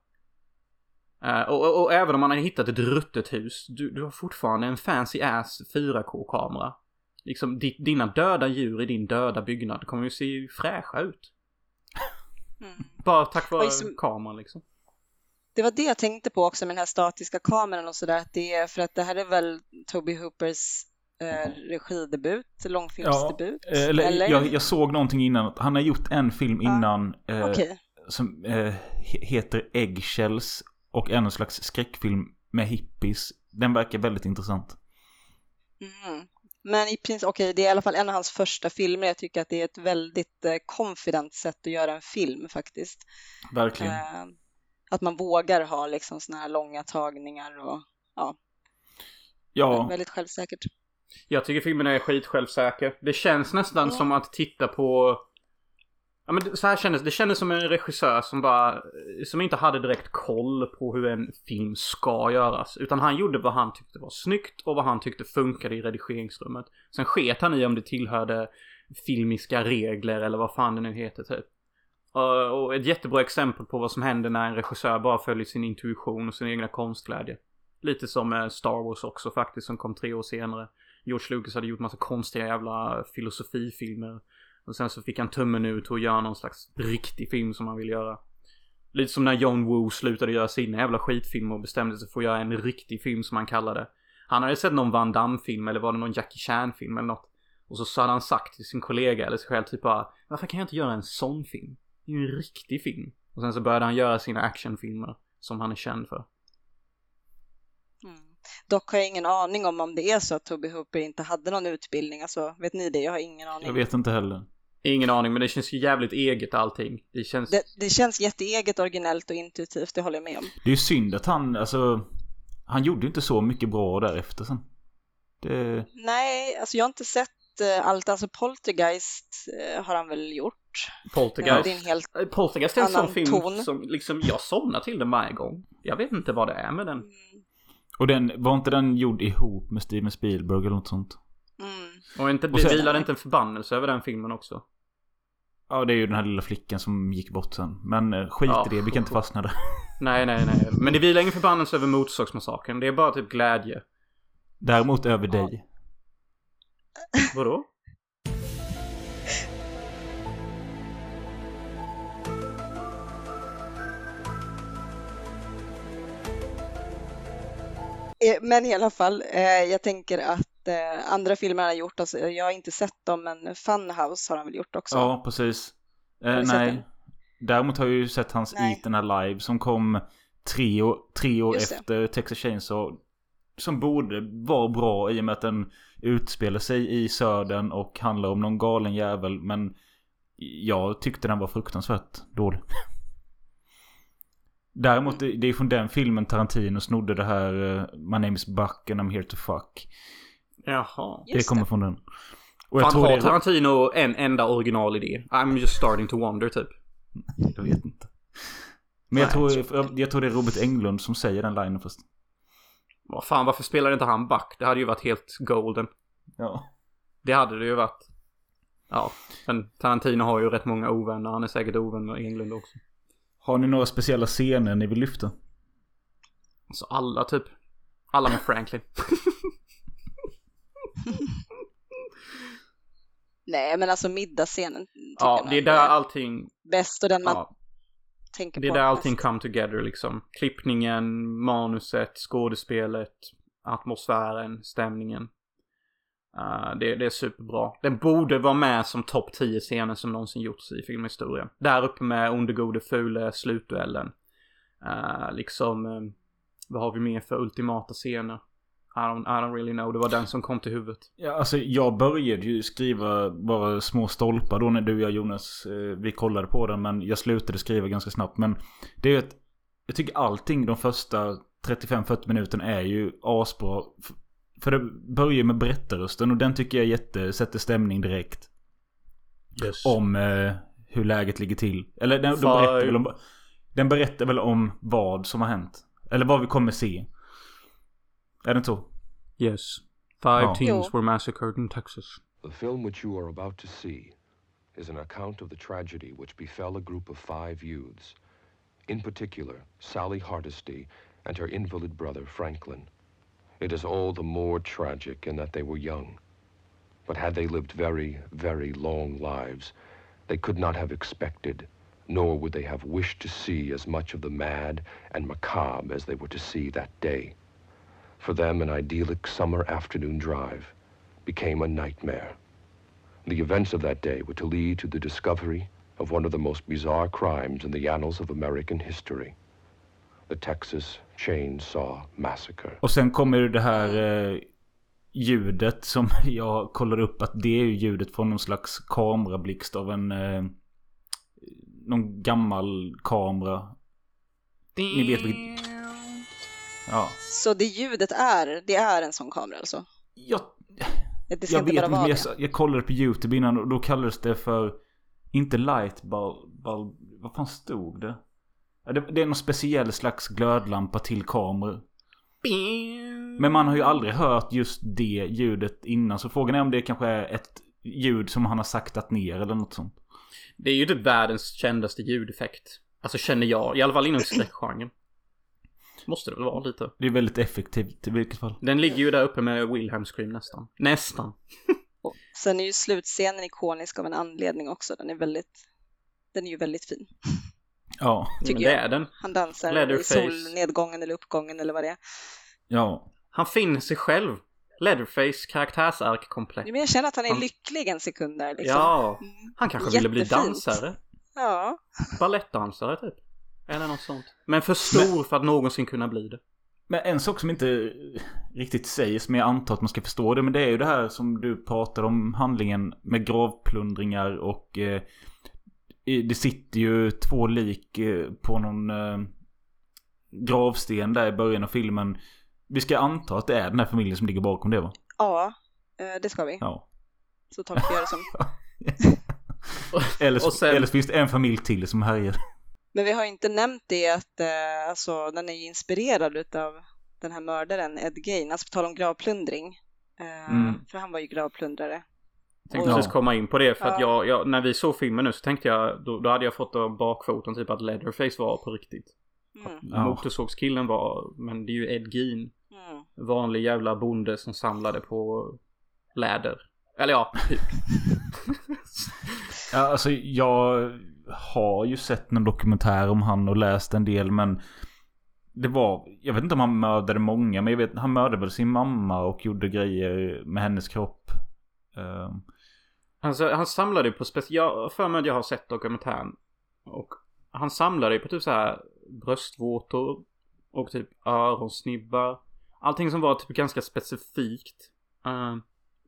Uh, och, och, och även om man har hittat ett ruttet hus, du, du har fortfarande en fancy ass 4K-kamera. Liksom di, dina döda djur i din döda byggnad kommer ju se fräscha ut. Mm. Bara tack vare Och liksom- kameran liksom. Det var det jag tänkte på också med den här statiska kameran och sådär, att det är för att det här är väl Toby Hoopers eh, regidebut, långfilmsdebut? Eh, Eller, Jag, jag såg någonting innan. Han har gjort en film Ja. innan. Eh, Okej. Som eh, he- heter Eggshells. Och är någon slags skräckfilm med hippies. Den verkar väldigt intressant. Mhm. Men i princip, okej, det är i alla fall en av hans första filmer. Jag tycker att det är ett väldigt eh, confident sätt att göra en film faktiskt. Verkligen. Eh, att man vågar ha liksom såna här långa tagningar och ja, väldigt självsäkert. Jag tycker filmen är skitsjälvsäker. Det känns nästan Ja. som att titta på... Ja men det- så här kändes det. kändes som en regissör som bara... Som inte hade direkt koll på hur en film ska göras. Utan han gjorde vad han tyckte var snyggt och vad han tyckte funkade i redigeringsrummet. Sen sket han i om det tillhörde filmiska regler eller vad fan det nu heter typ. Och- ett jättebra exempel på vad som händer när en regissör bara följer sin intuition och sin egna konstglädje. Lite som eh, Star Wars också faktiskt som kom tre år senare. George Lucas hade gjort massa konstiga jävla filosofifilmer. Och sen så fick han tummen ut och göra någon slags riktig film som han ville göra. Lite som när John Woo slutade göra sina jävla skitfilmer och bestämde sig för att göra en riktig film som han kallade. Han hade sett någon Van Damme-film eller var det någon Jackie Chan-film eller något. Och så, så hade han sagt till sin kollega eller sig själv typ bara Varför kan jag inte göra en sån film? Det är ju en riktig film. Och sen så började han göra sina actionfilmer som han är känd för. Mm. Dock har jag ingen aning om om det är så att Toby Hooper inte hade någon utbildning. Alltså, vet ni det? Jag har ingen aning. Jag vet inte heller. Ingen aning, men det känns ju jävligt eget allting. Det känns... Det, det känns jätteeget, originellt och intuitivt, det håller jag med om. Det är ju synd att han, alltså... Han gjorde ju inte så mycket bra därefter sen. Det... Nej, alltså jag har inte sett uh, allt. Alltså Poltergeist uh, har han väl gjort. Poltergeist. det är en helt Eh, Poltergeist är en sån annan film ton. som liksom jag somnar till den varje gång. Jag vet inte vad det är med den. Mm, Och den, var inte den gjord ihop med Steven Spielberg eller något sånt? Mm. Och inte, Och sen- vilade inte en förbannelse över den filmen också? Ja, det är ju den här lilla flickan som gick bort sen. Men eh, skit Ja. i det, vi kan inte fastna där. Nej, nej, nej. Men det vilar ingen förbannelse över Motorsågsmassakern. Det är bara typ glädje. Däremot över dig. Vadå? Eh, Men i alla fall, eh, jag tänker att eh, andra filmer han har gjort, alltså, jag har inte sett dem, men Funhouse har han väl gjort också? Ja, precis. Eh, nej. Däremot har jag ju sett hans Nej. Eaten Alive som kom tre år, tre år Just det. efter Texas Chainsaw. Som borde vara bra i och med att den utspelar sig i södern och handlar om någon galen jävel. Men jag tyckte den var fruktansvärt dålig. Däremot, det det är från den filmen Tarantino snodde det här eh, My name is Buck and I'm here to fuck. Jaha. det kommer från den. Och jag Fan, tror har det... Tarantino en enda originalidé? I'm just starting to wonder typ. Jag vet inte. Men jag, Nej, tror, jag jag, tror det är Robert Englund som säger den linen först. Vad fan, varför spelar inte han back? Det hade ju varit helt golden. Ja. Det hade det ju varit. Ja, men Tarantino har ju rätt många ovänner. Han är säkert ovän med Englund också. Har ni några speciella scener ni vill lyfta? Så alla typ. Alla med Franklin. Nej, men alltså middagsscenen ja, det är där allting... bäst och den man Ja, tänker det är på där allting come together liksom. Klippningen, manuset, skådespelet, atmosfären, stämningen. Uh, det, det är superbra. Den borde vara med som topp 10 scener som någonsin gjorts i filmhistorien. Där uppe med Onde gode fule slutduellen. Uh, liksom, eh, vad har vi mer för ultimata scener? I don't, I don't really know. Det var den som kom till huvudet. Ja, alltså jag började ju skriva bara små stolpar då när du och jag Jonas, eh, vi kollade på den. Men jag slutade skriva ganska snabbt. Men det är ju att jag tycker allting de första 35-40 minuterna är ju asbra. För det börjar ju med berättarrösten och den tycker jag jätte, sätter stämning direkt. Yes. Om eh, hur läget ligger till. Eller den, de berättar väl om, den berättar väl om vad som har hänt. Eller vad vi kommer se. Är det inte så? Yes. Five teens were massacred in Texas. The film which you are about to see is an account of the tragedy which befell a group of five youths. In particular, Sally Hardesty and her invalid brother Franklin. It is all the more tragic in that they were young. But had they lived very, very long lives, they could not have expected, nor would they have wished to see as much of the mad and macabre as they were to see that day. For them, an idyllic summer afternoon drive became a nightmare. The events of that day were to lead to the discovery of one of the most bizarre crimes in the annals of American history the Texas Chainsaw Massacre. Och sen kommer det här eh, ljudet som jag kollade upp att det är ljudet från någon slags kamerablixt av en... Eh, någon gammal kamera. Ni vet vilket... Ja. Så det ljudet är, det är en sån kamera alltså? Jag, Det ska jag inte vet inte, men jag, det? jag kollade på YouTube innan och då kallades det för... Inte light bulb, bulb vad fan stod det? Det? Det är någon speciell slags glödlampa till kameror. Men man har ju aldrig hört just det ljudet innan. Så frågan är om det kanske är ett ljud som han har saktat ner eller något sånt. Det är ju typ världens kändaste ljudeffekt. Alltså känner jag, i alla fall inom skräckgenren. Måste det väl vara lite. Det är väldigt effektivt i vilket fall. Den ligger ju där uppe med Wilhelm Scream nästan. Nästan. Och sen är ju slutscenen ikonisk av en anledning också. Den är väldigt, den är ju väldigt fin. Ja. Tycker det jag. är den. Han dansar i Leatherface. solnedgången eller uppgången eller vad det är. Ja. Han finner sig själv. Leatherface karaktärsark komplett. Men jag känner att han är Han- lycklig en sekund där liksom. Ja, Mm. han kanske ville bli dansare. Ja. Balettdansare typ. Eller något sånt. Men för stor för att någonsin kunna bli det. Men en sak som inte riktigt sägs, men jag antar att man ska förstå det. Men det är ju det här som du pratade om handlingen med gravplundringar och eh, det sitter ju två lik eh, på någon eh, gravsten där i början av filmen. Vi ska anta att det är den här familjen som ligger bakom det va? Ja, eh, det ska vi. Ja. Så tolkar jag det som. Eller, så- sen- eller så finns det en familj till som härjar. Men vi har inte nämnt det att eh, alltså, den är inspirerad utav den här mördaren Ed Gein. Alltså på tal om gravplundring. Eh, Mm. För han var ju gravplundrare. Tänkte Ja. precis komma in på det för att Ja. jag, jag, när vi såg filmen nu så tänkte jag, då, då hade jag fått en bakfoten typ att Leatherface var på riktigt. Mm. Ja. Motorsågskillen var, men det är ju Ed Gein. Mm. Vanlig jävla bonde som samlade på läder. Eller ja, typ. Ja, alltså jag har ju sett någon dokumentär om han och läst en del men det var, jag vet inte om han mördade många men jag vet, han mördade väl sin mamma och gjorde grejer med hennes kropp. Alltså, han samlade ju på speciellt, jag för mig att jag har sett dokumentären. Och han samlade ju på typ så här bröstvårtor och typ öronsnibbar. Allting som var typ ganska specifikt. Ehm,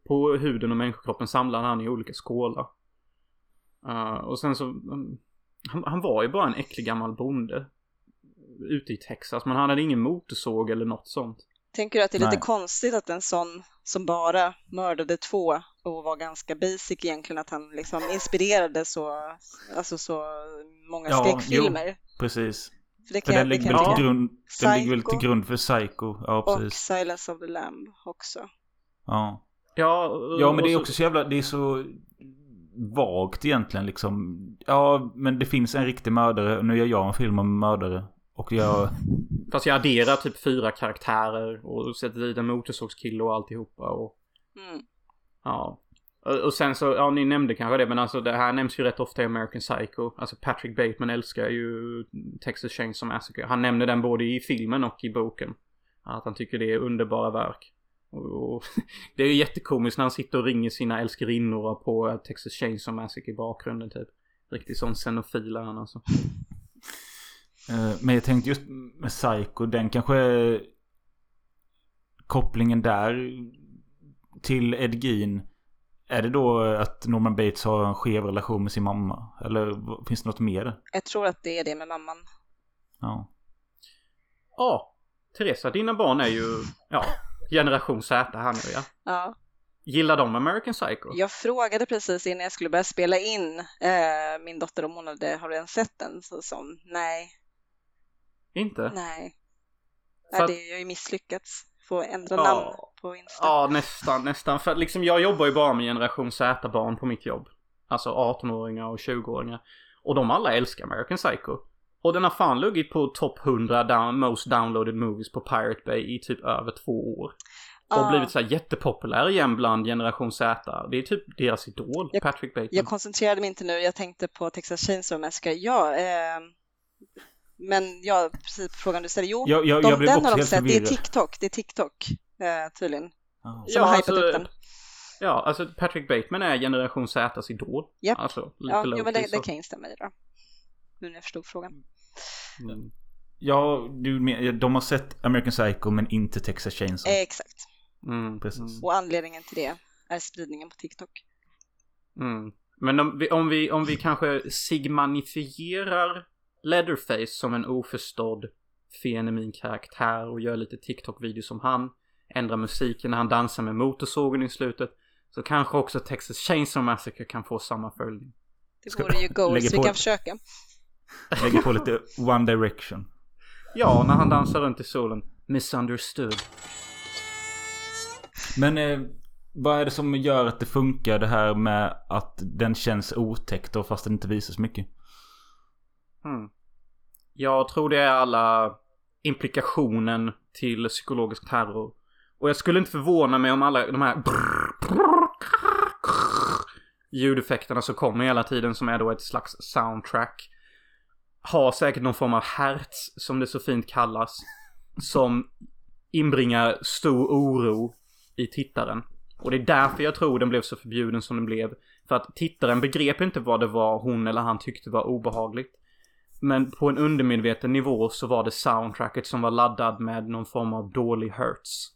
på huden och människokroppen samlade han i olika skålar. Eh, och sen så, mm, han, han var ju bara en äcklig gammal bonde. Ute i Texas, men han hade ingen motorsåg eller något sånt. Tänker du att det är lite Nej. konstigt att en sån som bara mördade två och var ganska basic egentligen att han liksom inspirerade så, alltså så många Ja, skräckfilmer? precis. För det För kan, jag- den det ligger kan väl till grund, den ligger väl till grund för Psycho. Ja, Och precis. Silence of the Lamb också. Ja. Ja, och- ja men det är och så- också så jävla, det är så vagt egentligen liksom. Ja men det finns en riktig mördare och nu gör jag en film om mördare. Och jag, Fast jag adderar typ fyra karaktärer och sätter dit en motorsågskille och alltihopa och Mm. ja. Och, och sen så, ja ni nämnde kanske det men alltså det här nämns ju rätt ofta i American Psycho. Alltså Patrick Bateman älskar ju Texas Chainsaw Massacre. Han nämner den både i filmen och i boken. Att han tycker det är underbara verk. Och, och det är ju jättekomiskt när han sitter och ringer sina älskarinnor på Texas Chainsaw Massacre i bakgrunden typ. Riktigt sån xenofil är han alltså. Eh, Men jag tänkte just med Psycho, den kanske kopplingen där till Ed Gein. Är det då att Norman Bates har en skev relation med sin mamma? Eller vad- finns det något mer? Jag tror att det är det med mamman. Ja. Ja, Teresa, dina barn är ju, ja, generation Z här nu ja. Ja. Gillar de American Psycho? Jag frågade precis innan jag skulle börja spela in eh, min dotter om hon hade, har redan sett den. Så hon nej, Inte? nej. Nej det, jag har ju misslyckats. Få ändra Ja. namn på Insta. Ja, nästan, nästan. För liksom jag jobbar ju bara med generation Z-barn på mitt jobb. Alltså 18-åringar och 20-åringar. Och de alla älskar American Psycho. Och den har fan legat på topp 100 down, most downloaded movies på Pirate Bay i typ över två år. Och blivit så här jättepopulär igen bland generation Z. Det är typ deras idol, Jag- Patrick Bateman. Jag koncentrerade mig inte nu, jag tänkte på Texas Chainsaw Massacre. Ja, eh, men ja, precis på frågan du ställde. Jo, Jag, jag, de, jag den har de sett. Det är. TikTok, det är TikTok eh, tydligen. Ja. Som har hypat upp den. Ja, alltså Patrick Bateman är generation Z's idol. Japp. Alltså, lite Ja, jo, men det, det kan jag instämma i då. Nu när jag förstod frågan. Mm. Ja, du, de har sett American Psycho men inte Texas Chainsaw. Eh, exakt. Mm. Precis. Mm. Och anledningen till det är spridningen på TikTok. Mm. Men om vi, om, vi, om vi kanske sigmanifierar Leatherface som en oförstådd fenemin karaktär och gör lite TikTok-videos som han. Ändrar musiken när han dansar med motorsågen i slutet. Så kanske också Texas Chainsaw Massacre kan få samma följning. Det vore ju goals, vi kan försöka. Lägger på lite One Direction. Ja, när han dansar runt i solen. Misunderstood. Men eh, vad är det som gör att det funkar det här med att den känns otäckt och fast den inte visar så mycket? Mm. Jag tror det är alla implikationen till psykologisk terror. Och jag skulle inte förvåna mig om alla de här ljudeffekterna som kommer hela tiden som är då ett slags soundtrack. Har säkert någon form av hertz som det så fint kallas. Som inbringar stor oro i tittaren. Och det är därför jag tror den blev så förbjuden som den blev. För att tittaren begrep inte vad det var hon eller han tyckte var obehagligt. Men på en undermedveten nivå så var det soundtracket som var laddad med någon form av dålig hurts.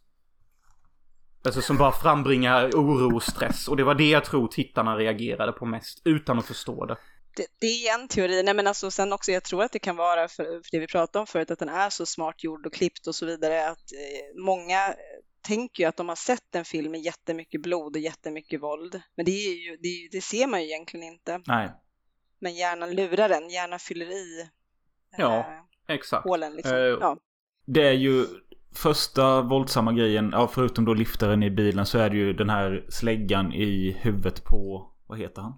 Alltså som bara frambringar oro och stress. Och det var det jag tror tittarna reagerade på mest. Utan att förstå det. Det, det är en teori. Nej, men alltså, sen också, jag tror att det kan vara för, för det vi pratade om förut, att den är så smart gjord och klippt och så vidare. Att eh, många tänker ju att de har sett en film med jättemycket blod och jättemycket våld. Men det, är ju, det, det ser man ju egentligen inte. Nej. Men hjärnan lurar den, hjärnan fyller i eh, Ja, exakt. hålen. Liksom. Eh, ja. Det är ju första våldsamma grejen, ja, förutom då liftaren i bilen så är det ju den här släggan i huvudet på, vad heter han?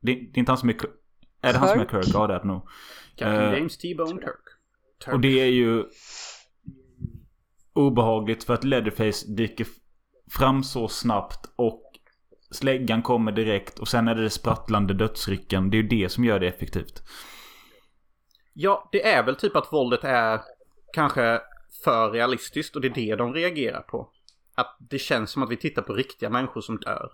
Det, det är inte han som är. Är det han som är Kirk? Ja det är det nog. Captain Eh, James T-Bone Turk. Turk. Och det är ju obehagligt för att Leatherface dyker fram så snabbt och släggan kommer direkt och sen är det det sprattlande dödsrycken. Det är ju det som gör det effektivt. Ja, det är väl typ att våldet är kanske för realistiskt och det är det de reagerar på. Att det känns som att vi tittar på riktiga människor som dör.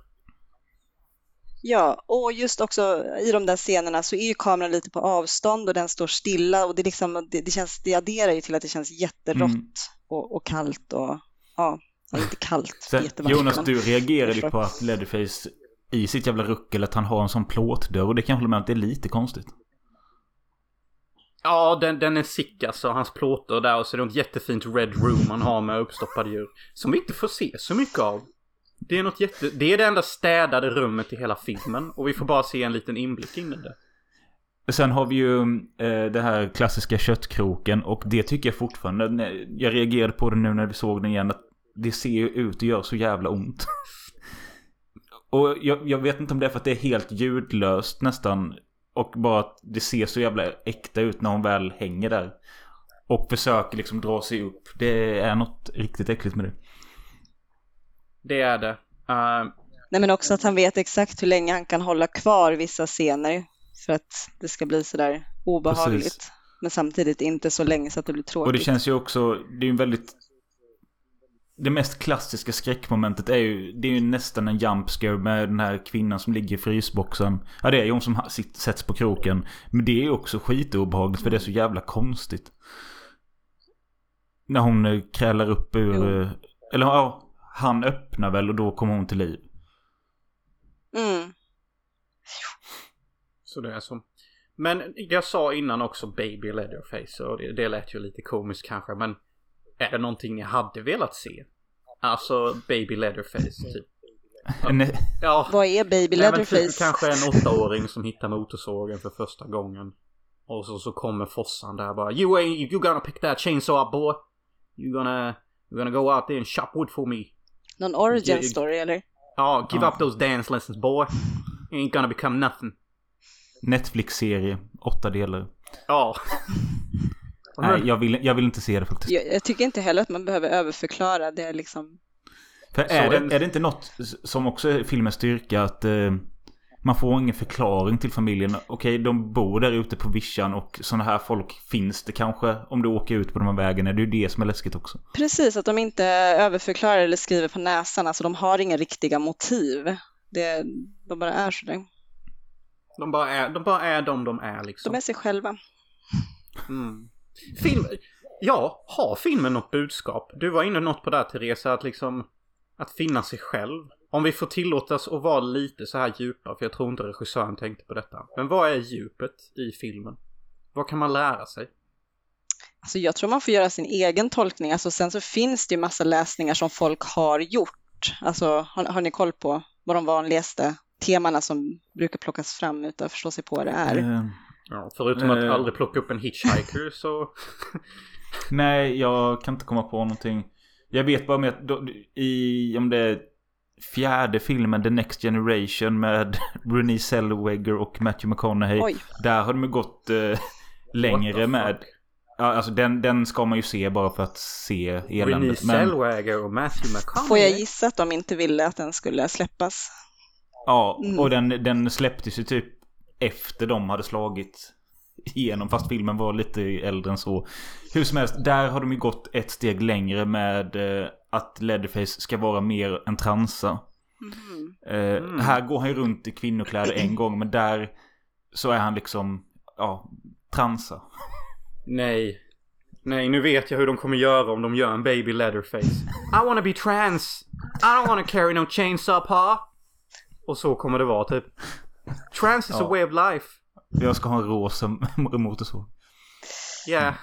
Ja, och just också i de där scenerna så är ju kameran lite på avstånd och den står stilla och det, liksom, det, det, känns, det adderar ju till att det känns jätterått Mm. och, och kallt och ja, inte kallt, Sen. Jonas, men- du reagerade ju på att Leatherface i sitt jävla ruckel att han har en sån plåtdörr och det kan jag hålla med att det är lite konstigt. Ja, den, den är sick alltså. Hans plåtar där och så är det ett jättefint red room han har med uppstoppade djur. Som vi inte får se så mycket av. Det är något jätte... Det är det enda städade rummet i hela filmen. Och vi får bara se en liten inblick in i det. Sen har vi ju eh, det här klassiska köttkroken och det tycker jag fortfarande, jag reagerade på det nu när vi såg den igen, att det ser ju ut och gör så jävla ont. och jag, jag vet inte om det är för att det är helt ljudlöst nästan. Och bara att det ser så jävla äkta ut när hon väl hänger där. Och försöker liksom dra sig upp. Det är något riktigt äckligt med det. Det är det. Eh, Nej, men också att han vet exakt hur länge han kan hålla kvar vissa scener för att det ska bli sådär obehagligt. Precis. Men samtidigt inte så länge så att det blir tråkigt. Och det känns ju också, det är ju en väldigt... Det mest klassiska skräckmomentet är ju, det är ju nästan en jump scare med den här kvinnan som ligger i frysboxen. Ja det är ju hon som sätts på kroken. Men det är ju också skitobehagligt för det är så jävla konstigt. När hon eh, krälar upp ur... Jo. eh, Eller ja, han öppnar väl och då kommer hon till liv. Mm. Så det är så. Men jag sa innan också Baby Leatherface och det, det lät ju lite komiskt kanske men är det någonting ni hade velat se? Alltså Baby Leatherface typ. Ja, Vad är Baby nej, men typ Leatherface? kanske en åttaåring som hittar motorsågen för första gången. Och så, så kommer Fossan där bara You ain't, you gonna pick that chainsaw up boy. You gonna, you gonna go out there and chop wood for me. Någon origin story eller? Ja, give Ja. up those dance lessons boy. You ain't gonna become nothing. Netflix-serie, åtta delar. Ja. Nej, jag vill, jag vill inte se det faktiskt. Jag, jag tycker inte heller att man behöver överförklara det är liksom. För är det, är det inte något som också är filmens styrka att eh, man får ingen förklaring till familjen. Okej, de bor där ute på vischan och sådana här folk finns det kanske om du åker ut på de här vägarna. Det är ju det som är läskigt också. Precis, att de inte överförklarar eller skriver på näsan. Alltså de har inga riktiga motiv. Det, de bara är sådär. De bara är, de bara är de de är liksom. De är sig själva. Mm. Film... Ja, har filmen något budskap? Du var inne något på det här Teresa, att liksom... Att finna sig själv. Om vi får tillåtas att vara lite så här djupa, för jag tror inte regissören tänkte på detta. Men vad är djupet i filmen? Vad kan man lära sig? Alltså jag tror man får göra sin egen tolkning. Alltså sen så finns det ju massa läsningar som folk har gjort. Alltså har, har ni koll på vad de vanligaste temana som brukar plockas fram utan att förstå sig på vad det är? Eh, Ja, förutom att Eh. aldrig plocka upp en hitchhiker så... nej, jag kan inte komma på någonting. Jag vet bara med att då, i, om det är fjärde filmen The Next Generation med Renée Zellweger och Matthew McConaughey. Oj, Där har de ju gått eh, längre med... Ja, alltså den, den ska man ju se bara för att se Renée eländet. Men, Zellweger och Matthew McConaughey. får jag gissa att de inte ville att den skulle släppas? ja, Mm. och den, den släpptes ju typ efter de hade slagit igenom fast filmen var lite äldre än så. Hur som helst, där har de ju gått ett steg längre med eh, att Leatherface ska vara mer en transa. Eh, Mm. Här går han ju runt i kvinnokläder en gång men där så är han liksom, ja, transa. Nej. Nej, nu vet jag hur de kommer göra om de gör en baby leatherface. I wanna be trans. I don't wanna carry no chains up ha. Och så kommer det vara typ. Trans is a Ja. way of life. Jag ska ha en rosa motorsåg. Yeah.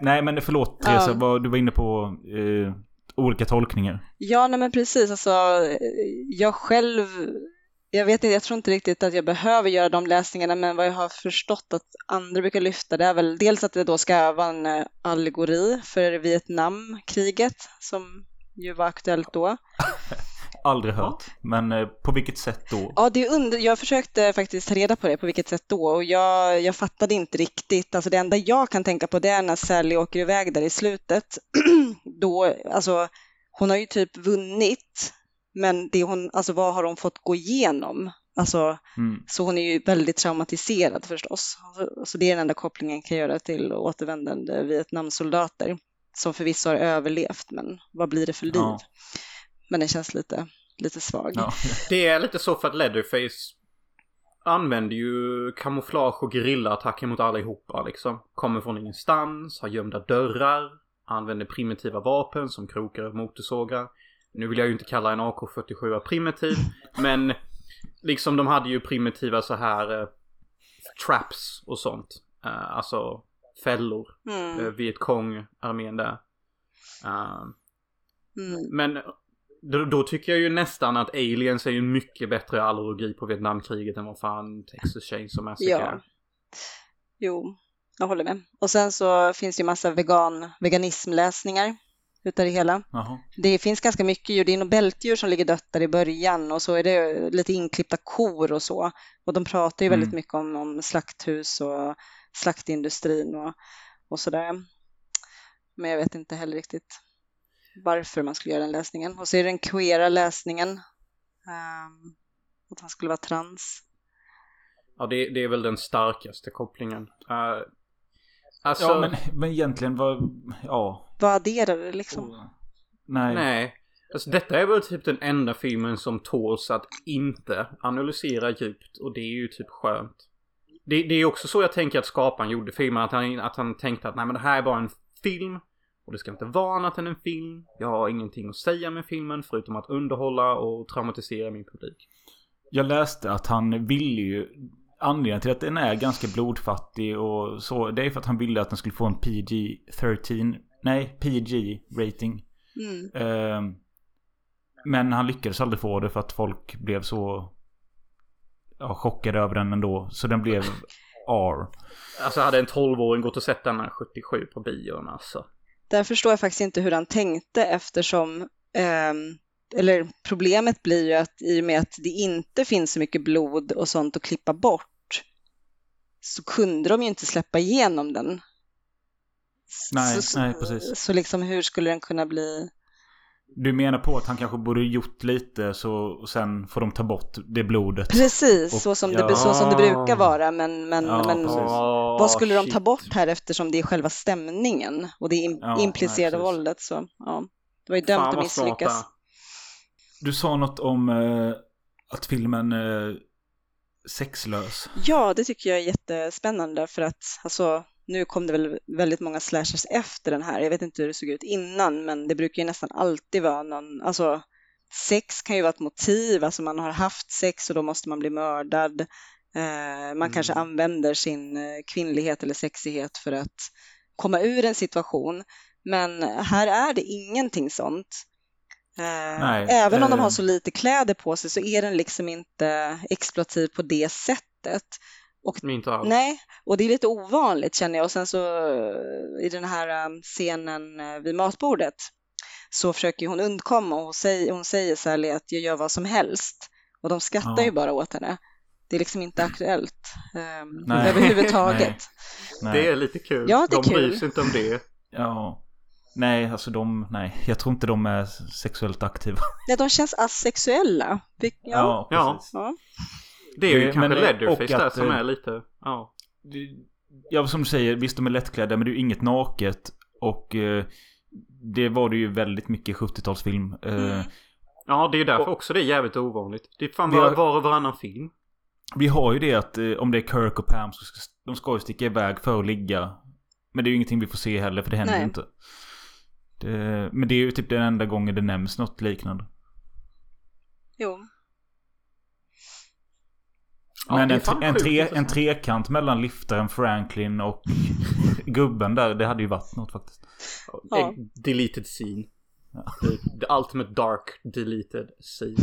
Nej men förlåt Ja. vad du var inne på eh, olika tolkningar. Ja, nej men precis. Alltså, jag själv, jag vet inte, jag tror inte riktigt att jag behöver göra de läsningarna, men vad jag har förstått att andra brukar lyfta det är väl dels att det då ska vara en eh, allegori för Vietnamkriget som ju var aktuellt då. Aldrig hört. Men eh, på vilket sätt då? Ja, det är under, jag försökte faktiskt ta reda på det, på vilket sätt då, och jag, jag fattade inte riktigt. Alltså det enda jag kan tänka på det är när Sally åker iväg där i slutet. då, alltså, hon har ju typ vunnit, men det hon, alltså vad har hon fått gå igenom? Alltså, Mm. så hon är ju väldigt traumatiserad förstås. Så, så det är den enda kopplingen jag kan göra till återvändande Vietnamsoldater som förvisso har överlevt, men vad blir det för liv? Ja. Men den känns lite, lite svag. Ja. Det är lite så för att Leatherface använder ju kamouflage och gerillaattacker mot allihopa liksom. Kommer från ingenstans, har gömda dörrar, använder primitiva vapen som krokar och motorsågar. Nu vill jag ju inte kalla en AK47 primitiv, men liksom de hade ju primitiva så här eh, traps och sånt. Eh, alltså fällor. Mm, Mm. Vietcong-armén där. Eh, mm. men då, då tycker jag ju nästan att aliens är ju mycket bättre allergi på Vietnamkriget än vad fan Texas Chainsaw Massacre Ja. är. Jo, jag håller med. Och sen så finns det ju massa vegan, veganismläsningar utav det hela. Jaha. Det finns ganska mycket djur, det är nog bältdjur som ligger dött där i början och så är det lite inklippta kor och så. Och de pratar ju väldigt Mm. mycket om, om slakthus och slaktindustrin och, och sådär. Men jag vet inte heller riktigt varför man skulle göra den läsningen. Och så är det den queera läsningen. ehm, att han skulle vara trans. Ja, det, det är väl den starkaste kopplingen. Uh, alltså, Ja men, men egentligen vad, ja. Vad adderar det liksom? Nej. nej. Alltså detta är väl typ den enda filmen som tåls att inte analysera djupt och det är ju typ skönt. Det, det är också så jag tänker att skaparen gjorde filmen, att han, att han tänkte att nej men det här är bara en film och det ska inte vara annat än en film. Jag har ingenting att säga med filmen förutom att underhålla och traumatisera min publik. Jag läste att han ville ju Anledningen till att den är ganska blodfattig och så Det är för att han ville att den skulle få en PG-13 Nej, PG-rating Mm. Ehm, Men han lyckades aldrig få det för att folk blev så ja, chockade över den ändå. Så den blev R. Alltså hade en 12-åring gått och sett denna 77 på bion alltså. Där förstår jag faktiskt inte hur han tänkte eftersom ehm, eller problemet blir ju att i och med att det inte finns så mycket blod och sånt att klippa bort så kunde de ju inte släppa igenom den. Nej, så, nej, precis. Så liksom hur skulle den kunna bli? Du menar på att han kanske borde gjort lite så och sen får de ta bort det blodet. Precis, Och- så, som ja. det, så som det brukar vara, men, men, Ja, men precis. vad skulle de ta bort här eftersom det är själva stämningen och det im- Ja, implicerade nej, våldet så ja, det var ju dömt att misslyckas. Du sa något om eh, att filmen eh, sexlös. Ja, det tycker jag är jättespännande för att alltså, nu kom det väl väldigt många slashers efter den här. Jag vet inte hur det såg ut innan, men det brukar ju nästan alltid vara någon, alltså sex kan ju vara ett motiv, alltså man har haft sex och då måste man bli mördad. Eh, man kanske använder sin eh, kvinnlighet eller sexighet för att komma ur en situation. Men här är det ingenting sånt. Eh, Nej, Även om de har så lite kläder på sig så är den liksom inte exploativ på det sättet. Inte alls. Nej, och det är lite ovanligt känner jag. Och sen så eh, i den här um, scenen eh, vid matbordet så försöker hon undkomma och hon säger, hon säger Sally att jag gör vad som helst. Och de skrattar Ja. ju bara åt henne. Det är liksom inte aktuellt um, Nej. överhuvudtaget. Nej. Det är lite kul. Ja, det är de bryr kul. sig inte om det. Ja. Nej, alltså de, nej. Jag tror inte de är sexuellt aktiva. Nej, de känns asexuella. Ja, Ja. precis. ja. Det är ju Det- kanske men, eh, Leatherface där att, som eh, är lite, ja. Ja, som du säger, visst de är lättklädda men det är ju inget naket. Och eh, det var det ju väldigt mycket 70-talsfilm. Eh, Mm. Ja, det är ju därför Och- också det är jävligt ovanligt. Det är fan var, har- var och varannan film. Vi har ju det att eh, om det är Kirk och Pam så ska de ska ju sticka iväg för att ligga. Men det är ju ingenting vi får se heller för det händer ju inte. Det, men det är ju typ den enda gången det nämns något liknande. Jo. Ja, men en, en, tre, en intressant. trekant mellan liftaren Franklin och gubben där, det hade ju varit något faktiskt. Ja. A deleted scene. The, the ultimate dark deleted scene.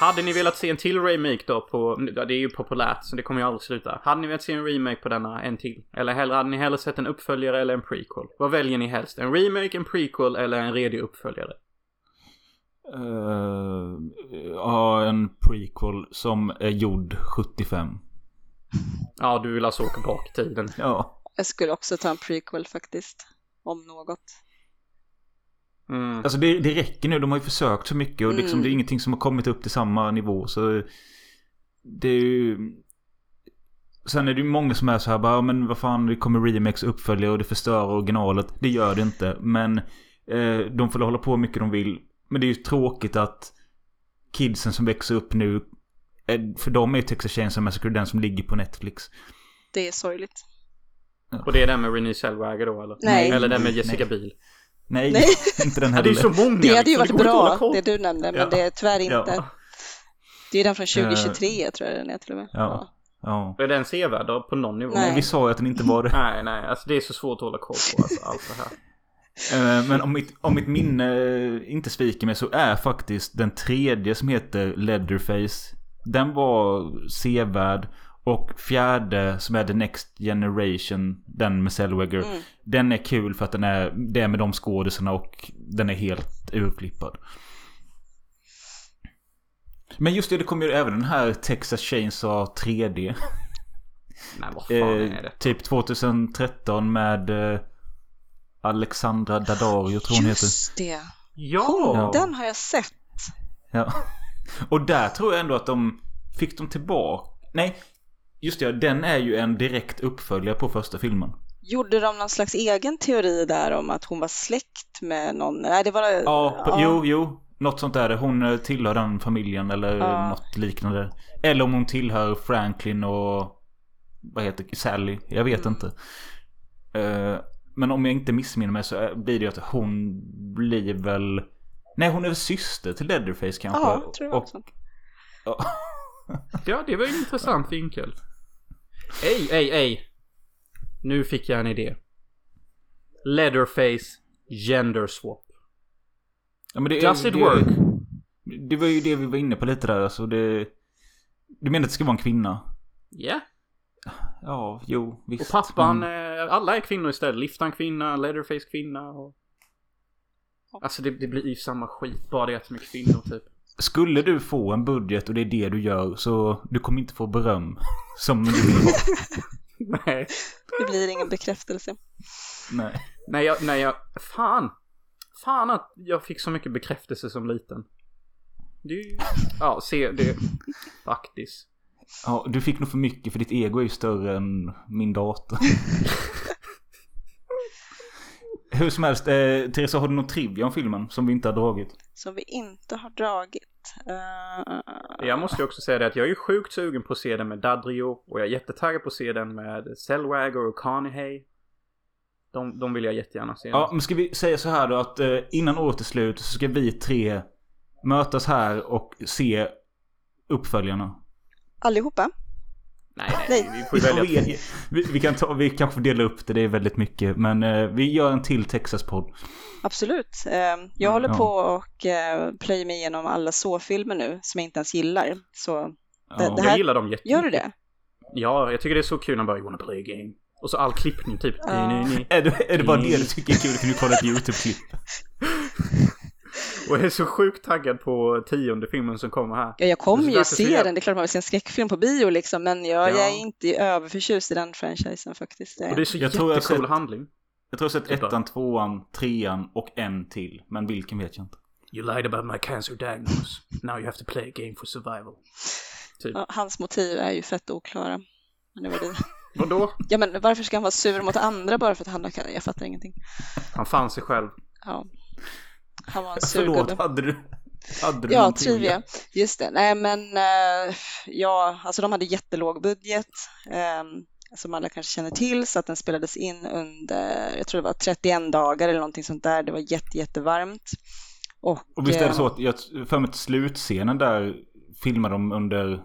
Hade ni velat se en till remake då på, ja, det är ju populärt så det kommer ju aldrig sluta. Hade ni velat se en remake på denna, en till? Eller hellre, hade ni hellre sett en uppföljare eller en prequel? Vad väljer ni helst? En remake, en prequel eller en redig uppföljare? Uh, ja, en prequel som är gjord 75. Ja, du vill alltså åka bak i tiden. Ja. Jag skulle också ta en prequel faktiskt. Om något. Mm. Alltså det, det räcker nu, de har ju försökt så mycket och liksom Mm. det är ingenting som har kommit upp till samma nivå så det är ju... Sen är det ju många som är så här bara, "Ja, men vad fan det kommer remakes uppföljare och det förstör originalet. Det gör det inte, men eh, de får hålla på hur mycket de vill. Men det är ju tråkigt att kidsen som växer upp nu, är, för dem är ju Texas Chainsaw Massacre den som ligger på Netflix. Det är sorgligt. Och det är den med Renée Zellweger då eller? Nej. Eller den med Nej. Jessica Biel? Nej, Nej. inte den Ja, heller. det är så många! Det hade ju liksom, varit bra, det du nämnde, men Ja. det är tyvärr inte. Ja. Det är den från 2023 tror jag den är till och med. Ja. Ja. Är den sevärd på någon nivå? Nej. Vi sa ju att den inte var det. Nej, nej, alltså det är så svårt att hålla koll på alltså, allt det här. Eh, Men om mitt, om mitt minne eh, inte sviker mig så är faktiskt den tredje som heter Leatherface. Den var sevärd. Och fjärde som är The Next Generation. Den med Zellweger. Mm. Den är kul för att den är, det är med de skådisarna och den är helt urklippad. Men just det, det kommer ju även den här Texas Chainsaw 3D. Nej, vad fan Eh, är det? typ 2013 med eh, Alexandra Daddario tror hon heter. Just det. Ja! Den har jag sett. Ja. Och där tror jag ändå att de fick de tillbaka. Nej, just det. Den är ju en direkt uppföljare på första filmen. Gjorde de någon slags egen teori där om att hon var släkt med någon? Nej, det var... Ja, på, jo, jo. Något sånt där. Hon eh, tillhör den familjen eller Ja. något liknande. Eller om hon tillhör Franklin och... Vad heter Sally? Jag vet Mm. inte. Eh, men om jag inte missminner mig så blir det ju att hon blir väl... Nej, hon är väl syster till Leatherface kanske. Ja, tror jag Och- också. Ja. Det var en intressant vinkel. Ej, ej, ej. Nu fick jag en idé. Leatherface Gender Swap. Ja, men det, Does it det, work? Det var ju det vi var inne på lite där. Alltså det, du menar att det ska vara en kvinna? Ja. Ja, jo, Och visst. pappan, Men, eh, alla är kvinnor istället. Liftaren kvinna, Leatherface kvinna och... Alltså det, det blir ju samma skit, bara det att de är kvinnor typ. skulle du få en budget och det är det du gör så du kommer inte få beröm. Som du vill ha. Nej. Det blir ingen bekräftelse. Nej. Nej, jag, nej, jag... Fan! Fan att jag fick så mycket bekräftelse som liten. Det är ju... Ja, se det... Faktiskt. Ja, du fick nog för mycket för ditt ego är ju större än min dator. Hur som helst, eh, Theresa har du någon trivia om filmen som vi inte har dragit? Som vi inte har dragit. Eh, Jag måste ju också säga det att jag är ju sjukt sugen på att se den med Dadrio och jag är jättetaggad på att se den med Zellweger och Carnegie. De, de vill jag jättegärna se. Ja, men ska vi säga så här då att eh, innan året är slut så ska vi tre mötas här och se uppföljarna. Allihopa? Nej, nej, Nej. vi får välja. vi, vi, vi, kan ta, vi kanske får dela upp det, det är väldigt mycket. Men eh, vi gör en till Texas-podd. Absolut. Eh, Jag håller ja. på och eh, plöjer mig igenom alla så-filmer nu som jag inte ens gillar. Så Det- Ja. det Jag här- gillar dem jättemycket. gör du det? Ja, jag tycker det är så kul när man bara you wanna play a game. Och så all klippning typ. Ja. Är, det, är det bara det du tycker är kul? Kan du kolla ett YouTube-klipp? Och jag är så sjukt taggad på tionde filmen som kommer här. Ja, jag kommer är ju se jag- den. Det är klart man vill se en skräckfilm på bio liksom, men jag, Ja. jag är inte överförtjust i den franchisen faktiskt. Och det är så Jag tror jag jättecool sett- handling. Jag tror jag har sett Typ ettan, tvåan, trean och en till. Men vilken vet jag inte. You lied about my cancer diagnosis. Now you have to play a game for survival. Typ. Ja, hans motiv är ju fett oklara. Men det var det. Vadå? Ja, men varför ska han vara sur mot andra bara för att han har Jag fattar ingenting. Han fann sig själv. Ja. Han var en Förlåt, hade du... Hade du Ja, trivia. Just det. Nej, men eh, ja, alltså de hade jättelåg budget. eh, som alla kanske känner till, så att den spelades in under, jag tror det var 31 dagar eller någonting sånt där. Det var jätte, jättevarmt. Och, Och visst är det eh, så att jag för mig slutscenen där filmade de under...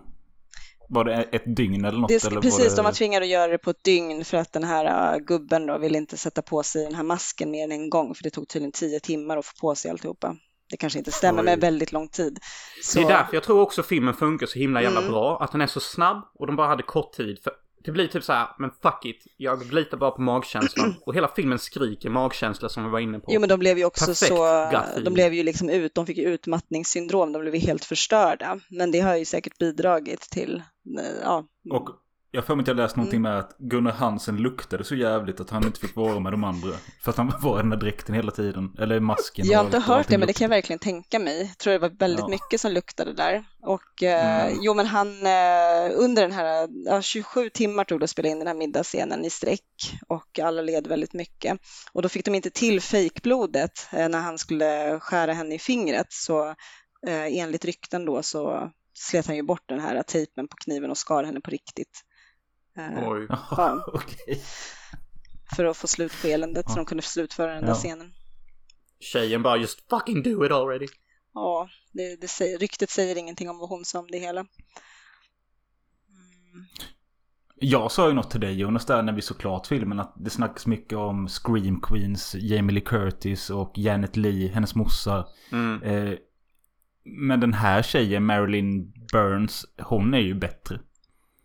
Var det ett dygn eller något? Det, eller precis, det... de var tvingade att göra det på ett dygn för att den här uh, gubben då ville inte sätta på sig den här masken mer än en gång för det tog tydligen tio timmar att få på sig alltihopa. Det kanske inte stämmer Oj. med väldigt lång tid. Så, Det är därför jag tror också filmen funkar så himla jävla Mm. bra. Att den är så snabb och de bara hade kort tid. För det blir typ så här, men fuck it. Jag litar bara på magkänslan. Och hela filmen skriker magkänsla som vi var inne på. Jo men de blev ju också Perfekt så, de blev ju liksom ut, de fick ju utmattningssyndrom, de blev ju helt förstörda. Men det har ju säkert bidragit till, eh, ja. Och jag för mig att jag läst någonting med att Gunnar Hansen luktade så jävligt att han inte fick vara med de andra. För att han var i den där dräkten hela tiden. Eller masken. Jag har inte hört det, men det kan jag verkligen tänka mig. Jag tror det var väldigt Ja. mycket som luktade där. Och eh, Mm. jo, men han eh, under den här, ja, 27 timmar tog det att spela in den här middagsscenen i sträck och alla led väldigt mycket. Och då fick de inte till fejkblodet eh, när han skulle skära henne i fingret. Så eh, enligt rykten då så slet han ju bort den här tejpen på kniven och skar henne på riktigt. Eh, Oj. Ja. okej. för att få slut på eländet så de kunde slutföra den där Ja. scenen. Tjejen bara just fucking do it already. Ja, det, det säger, ryktet säger ingenting om vad hon sa om det hela. Mm. Jag sa ju något till dig Jonas där när vi såg klart filmen att det snackas mycket om Scream Queens, Jamie Lee Curtis och Janet Lee, hennes morsa. Mm. Eh, men den här tjejen, Marilyn Burns, hon är ju bättre.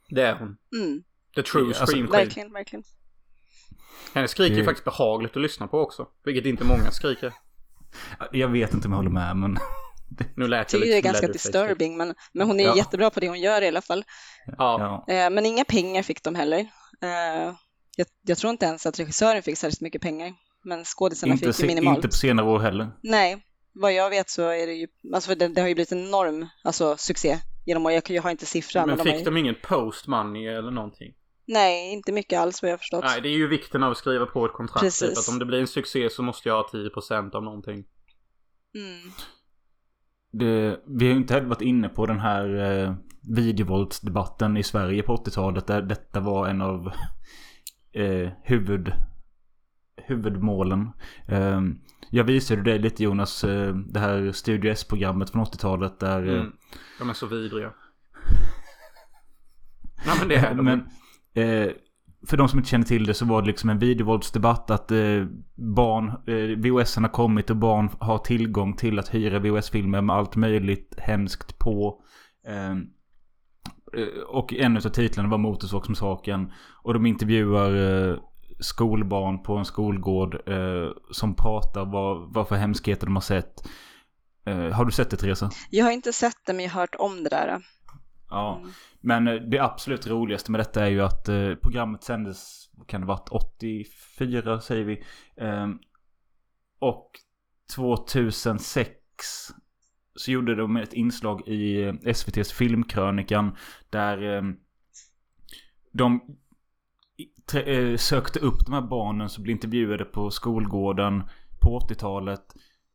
Det är hon. Mm, The true Alltså, scream queen. verkligen, verkligen. Hennes skrik är Det- faktiskt behagligt att lyssna på också. Vilket inte många skriker. Jag vet inte om jag håller med men... Nu lät det är ganska disturbing, men, men hon är Ja. jättebra på det hon gör i alla fall. Ja. Eh, men inga pengar fick de heller. Eh, jag, jag tror inte ens att regissören fick särskilt mycket pengar, men skådisarna fick se, ju minimalt. inte på senare år heller. Nej, vad jag vet så är det ju, alltså för det, det har ju blivit en enorm alltså, succé genom år. Jag, jag har inte siffran. Men de har fick ju, de ingen post money eller någonting? Nej, inte mycket alls vad jag förstått. Nej, det är ju vikten av att skriva på ett kontrakt. Precis. Typ, att om det blir en succé så måste jag ha 10% av någonting. Mm. Det, vi har ju inte heller varit inne på den här eh, videovåldsdebatten i Sverige på 80-talet. Där detta var en av eh, huvud, huvudmålen. Eh, jag visade dig lite Jonas, eh, det här Studio S-programmet från 80-talet där... eh, Mm. De är så vidriga. Nej men det är de. Men eh, för de som inte känner till det så var det liksom en videovåldsdebatt att eh, barn, eh, VHS har kommit och barn har tillgång till att hyra VHS-filmer med allt möjligt hemskt på. Eh, eh, och en av titlarna var Motorsågsmassakern. Och de intervjuar eh, skolbarn på en skolgård eh, som pratar vad, vad för hemskheter de har sett. Eh, har du sett det Teresa? Jag har inte sett det, men jag har hört om det där. Ja. Mm. Men eh, det absolut roligaste med detta är ju att eh, programmet sändes, vad kan det varit, 84 säger vi. Eh, och 2006 så gjorde de ett inslag i eh, SVT's Filmkrönikan där eh, de tre- eh, sökte upp de här barnen som blev intervjuade på skolgården på 80-talet.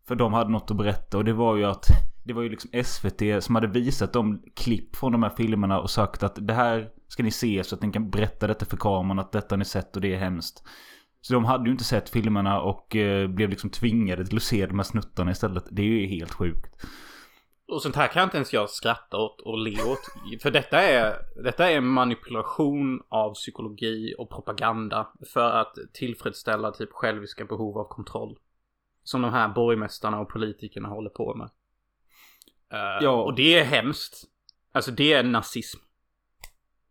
För de hade något att berätta och det var ju att det var ju liksom SVT som hade visat dem klipp från de här filmerna och sagt att det här ska ni se så att ni kan berätta detta för kameran att detta har ni sett och det är hemskt. Så de hade ju inte sett filmerna och eh, blev liksom tvingade till att se de här snuttarna istället. Det är ju helt sjukt. Och sånt här kan inte ens jag skratta åt och le åt. För detta är, detta är manipulation av psykologi och propaganda. För att tillfredsställa typ själviska behov av kontroll. Som de här borgmästarna och politikerna håller på med. Eh, Ja. Och det är hemskt. Alltså det är nazism.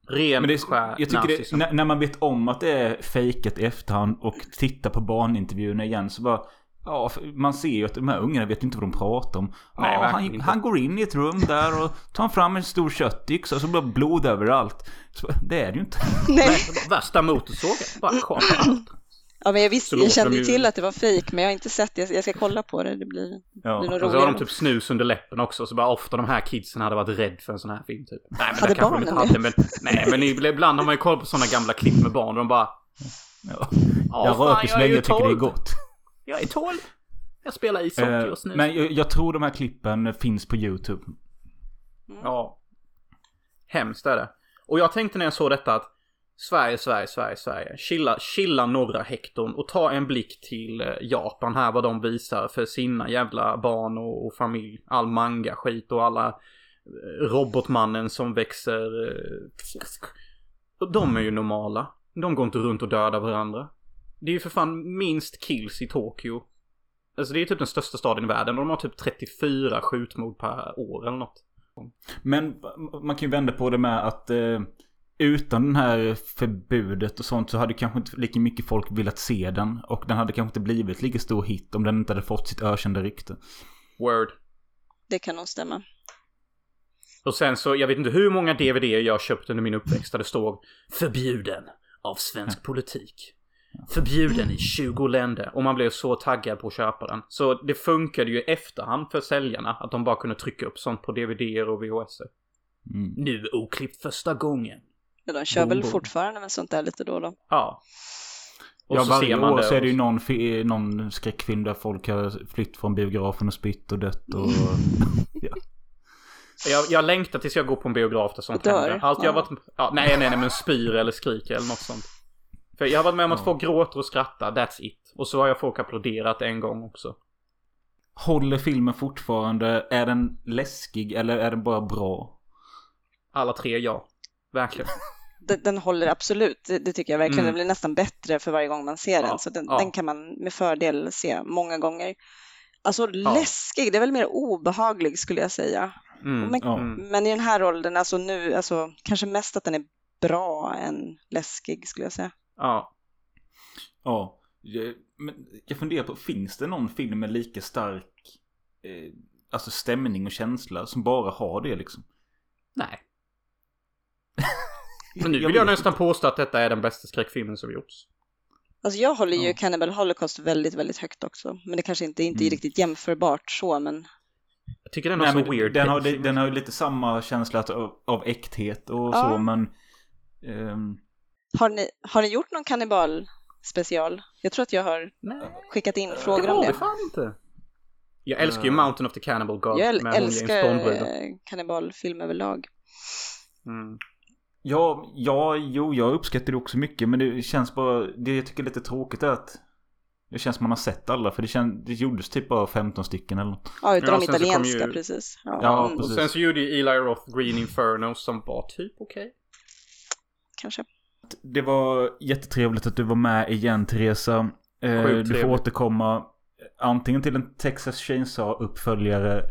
Ren Men det, skär jag tycker det, nazism. när, när man vet om att det är fejkat i efterhand och tittar på barnintervjuerna igen så bara Ja, man ser ju att de här ungarna vet inte vad de pratar om. Nej, ja, verkligen han, han går in i ett rum där och tar fram en stor köttyxa och så blir det blod överallt. Så, det är det ju inte. Nej, värsta motorsågen. Bara kapar allt. Ja, men jag, visste, jag kände de ju till att det var fejk, men jag har inte sett det. Jag ska kolla på det. Det blir, Ja. blir nog Och så har roligare. de typ snus under läppen också, så bara ofta de här kidsen hade varit rädd för en sån här film typ. Nej men Hade det kanske de barnen inte hade, men... Nej men ibland har man ju kollat på såna gamla klipp med barn och de bara... Ja. "Ja, Jag röker så är länge ju jag tycker det är 12. gott. Jag är 12. Jag spelar ishockey Eh, och snus. men jag, jag tror de här klippen finns på YouTube. Ja. Hemskt är det. Och jag tänkte när jag såg detta att Sverige, Sverige, Sverige, Sverige. Chilla, chilla norra hektorn och ta en blick till eh, Japan här vad de visar för sina jävla barn och, och familj. All manga skit och alla eh, robotmannen som växer. Och de är ju normala. De går inte runt och dödar varandra. Det är ju för fan minst kills i Tokyo. Alltså det är typ den största staden i världen och de har typ 34 skjutmord per år eller något. Men man kan ju vända på det med att eh, utan den här förbudet och sånt så hade kanske inte lika mycket folk velat se den. Och den hade kanske inte blivit lika stor hit om den inte hade fått sitt ökända rykte. Word. Det kan nog stämma. Och sen så, jag vet inte hur många DVD jag har köpt under min uppväxt där det står Förbjuden av svensk politik. Förbjuden i 20 länder. Och man blev så taggad på att köpa den. Så det funkade ju i efterhand för säljarna att de bara kunde trycka upp sånt på DVD och VHS. Mm. Nu oklippt första gången. Ja, de kör Boom, väl boom. fortfarande med sånt där lite då och då. Ja. Och Ja, så varje ser man år det. så är det ju någon, någon skräckfilm där folk har flytt från biografen och spytt och dött och... ja. Jag, jag längtar tills jag går på en biograf där sånt dör. händer. Allt jag har Ja. varit... Ja, nej, nej, nej, men spyr eller skriker eller något sånt. För jag har varit med om att Ja. folk gråter och skrattar, that's it. Och så har jag folk applåderat en gång också. Håller filmen fortfarande? Är den läskig eller är den bara bra? Alla tre ja. Verkligen. Den, den håller absolut, det, det tycker jag verkligen. Mm. Den blir nästan bättre för varje gång man ser Ja, den. Så den, ja. den kan man med fördel se många gånger. Alltså läskig, det är väl mer obehaglig skulle jag säga. Mm. Men, Ja. Mm. men i den här åldern, alltså nu, alltså kanske mest att den är bra än läskig skulle jag säga. Ja. Ja. Jag- Men jag funderar på, finns det någon film med lika stark eh, alltså stämning och känsla som bara har det liksom? Nej. Men nu Jag vill jag nästan påstå att detta är den bästa skräckfilmen som gjorts. Alltså jag håller ju Ja. Cannibal Holocaust väldigt, väldigt högt också. Men det kanske inte, inte är Mm. riktigt jämförbart så, men Jag tycker den har Nej, så men weird den, har, den, den har ju lite samma känsla av, av äkthet och Ja. så men... ehm, har ni, har ni gjort någon kannibal special? Jag tror att jag har Nej, skickat in det frågor om har vi det. fan inte. Jag älskar ju. Mountain of the Cannibal God Jag äl- med älskar Bond-bruden. eh, kannibalfilm överlag. Mm. Ja, ja, jo, jag uppskattar det också mycket men det känns bara... Det jag tycker är lite tråkigt är att... Det känns som man har sett alla för det, känns, det gjordes typ bara 15 stycken eller något. Ja, utav Ja, de italienska ju- precis. Ja, Ja, mm, Och precis. sen så gjorde ju Eli Roth Green Inferno som var typ okej. kanske. Det var jättetrevligt att du var med igen Teresa. Eh, du får återkomma antingen till en Texas Chainsaw-uppföljare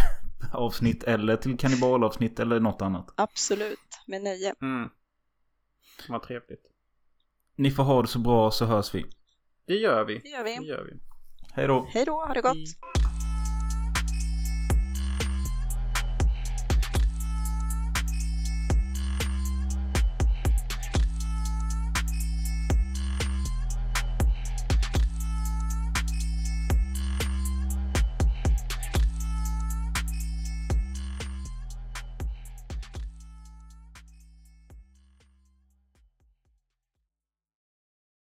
avsnitt eller till kannibalavsnitt eller något annat. Absolut, med nöje. Mm. Vad trevligt. Ni får ha det så bra så hörs vi. Det gör vi. Det gör vi. Det gör vi. Hej då. Hej då, ha det gott. Hej.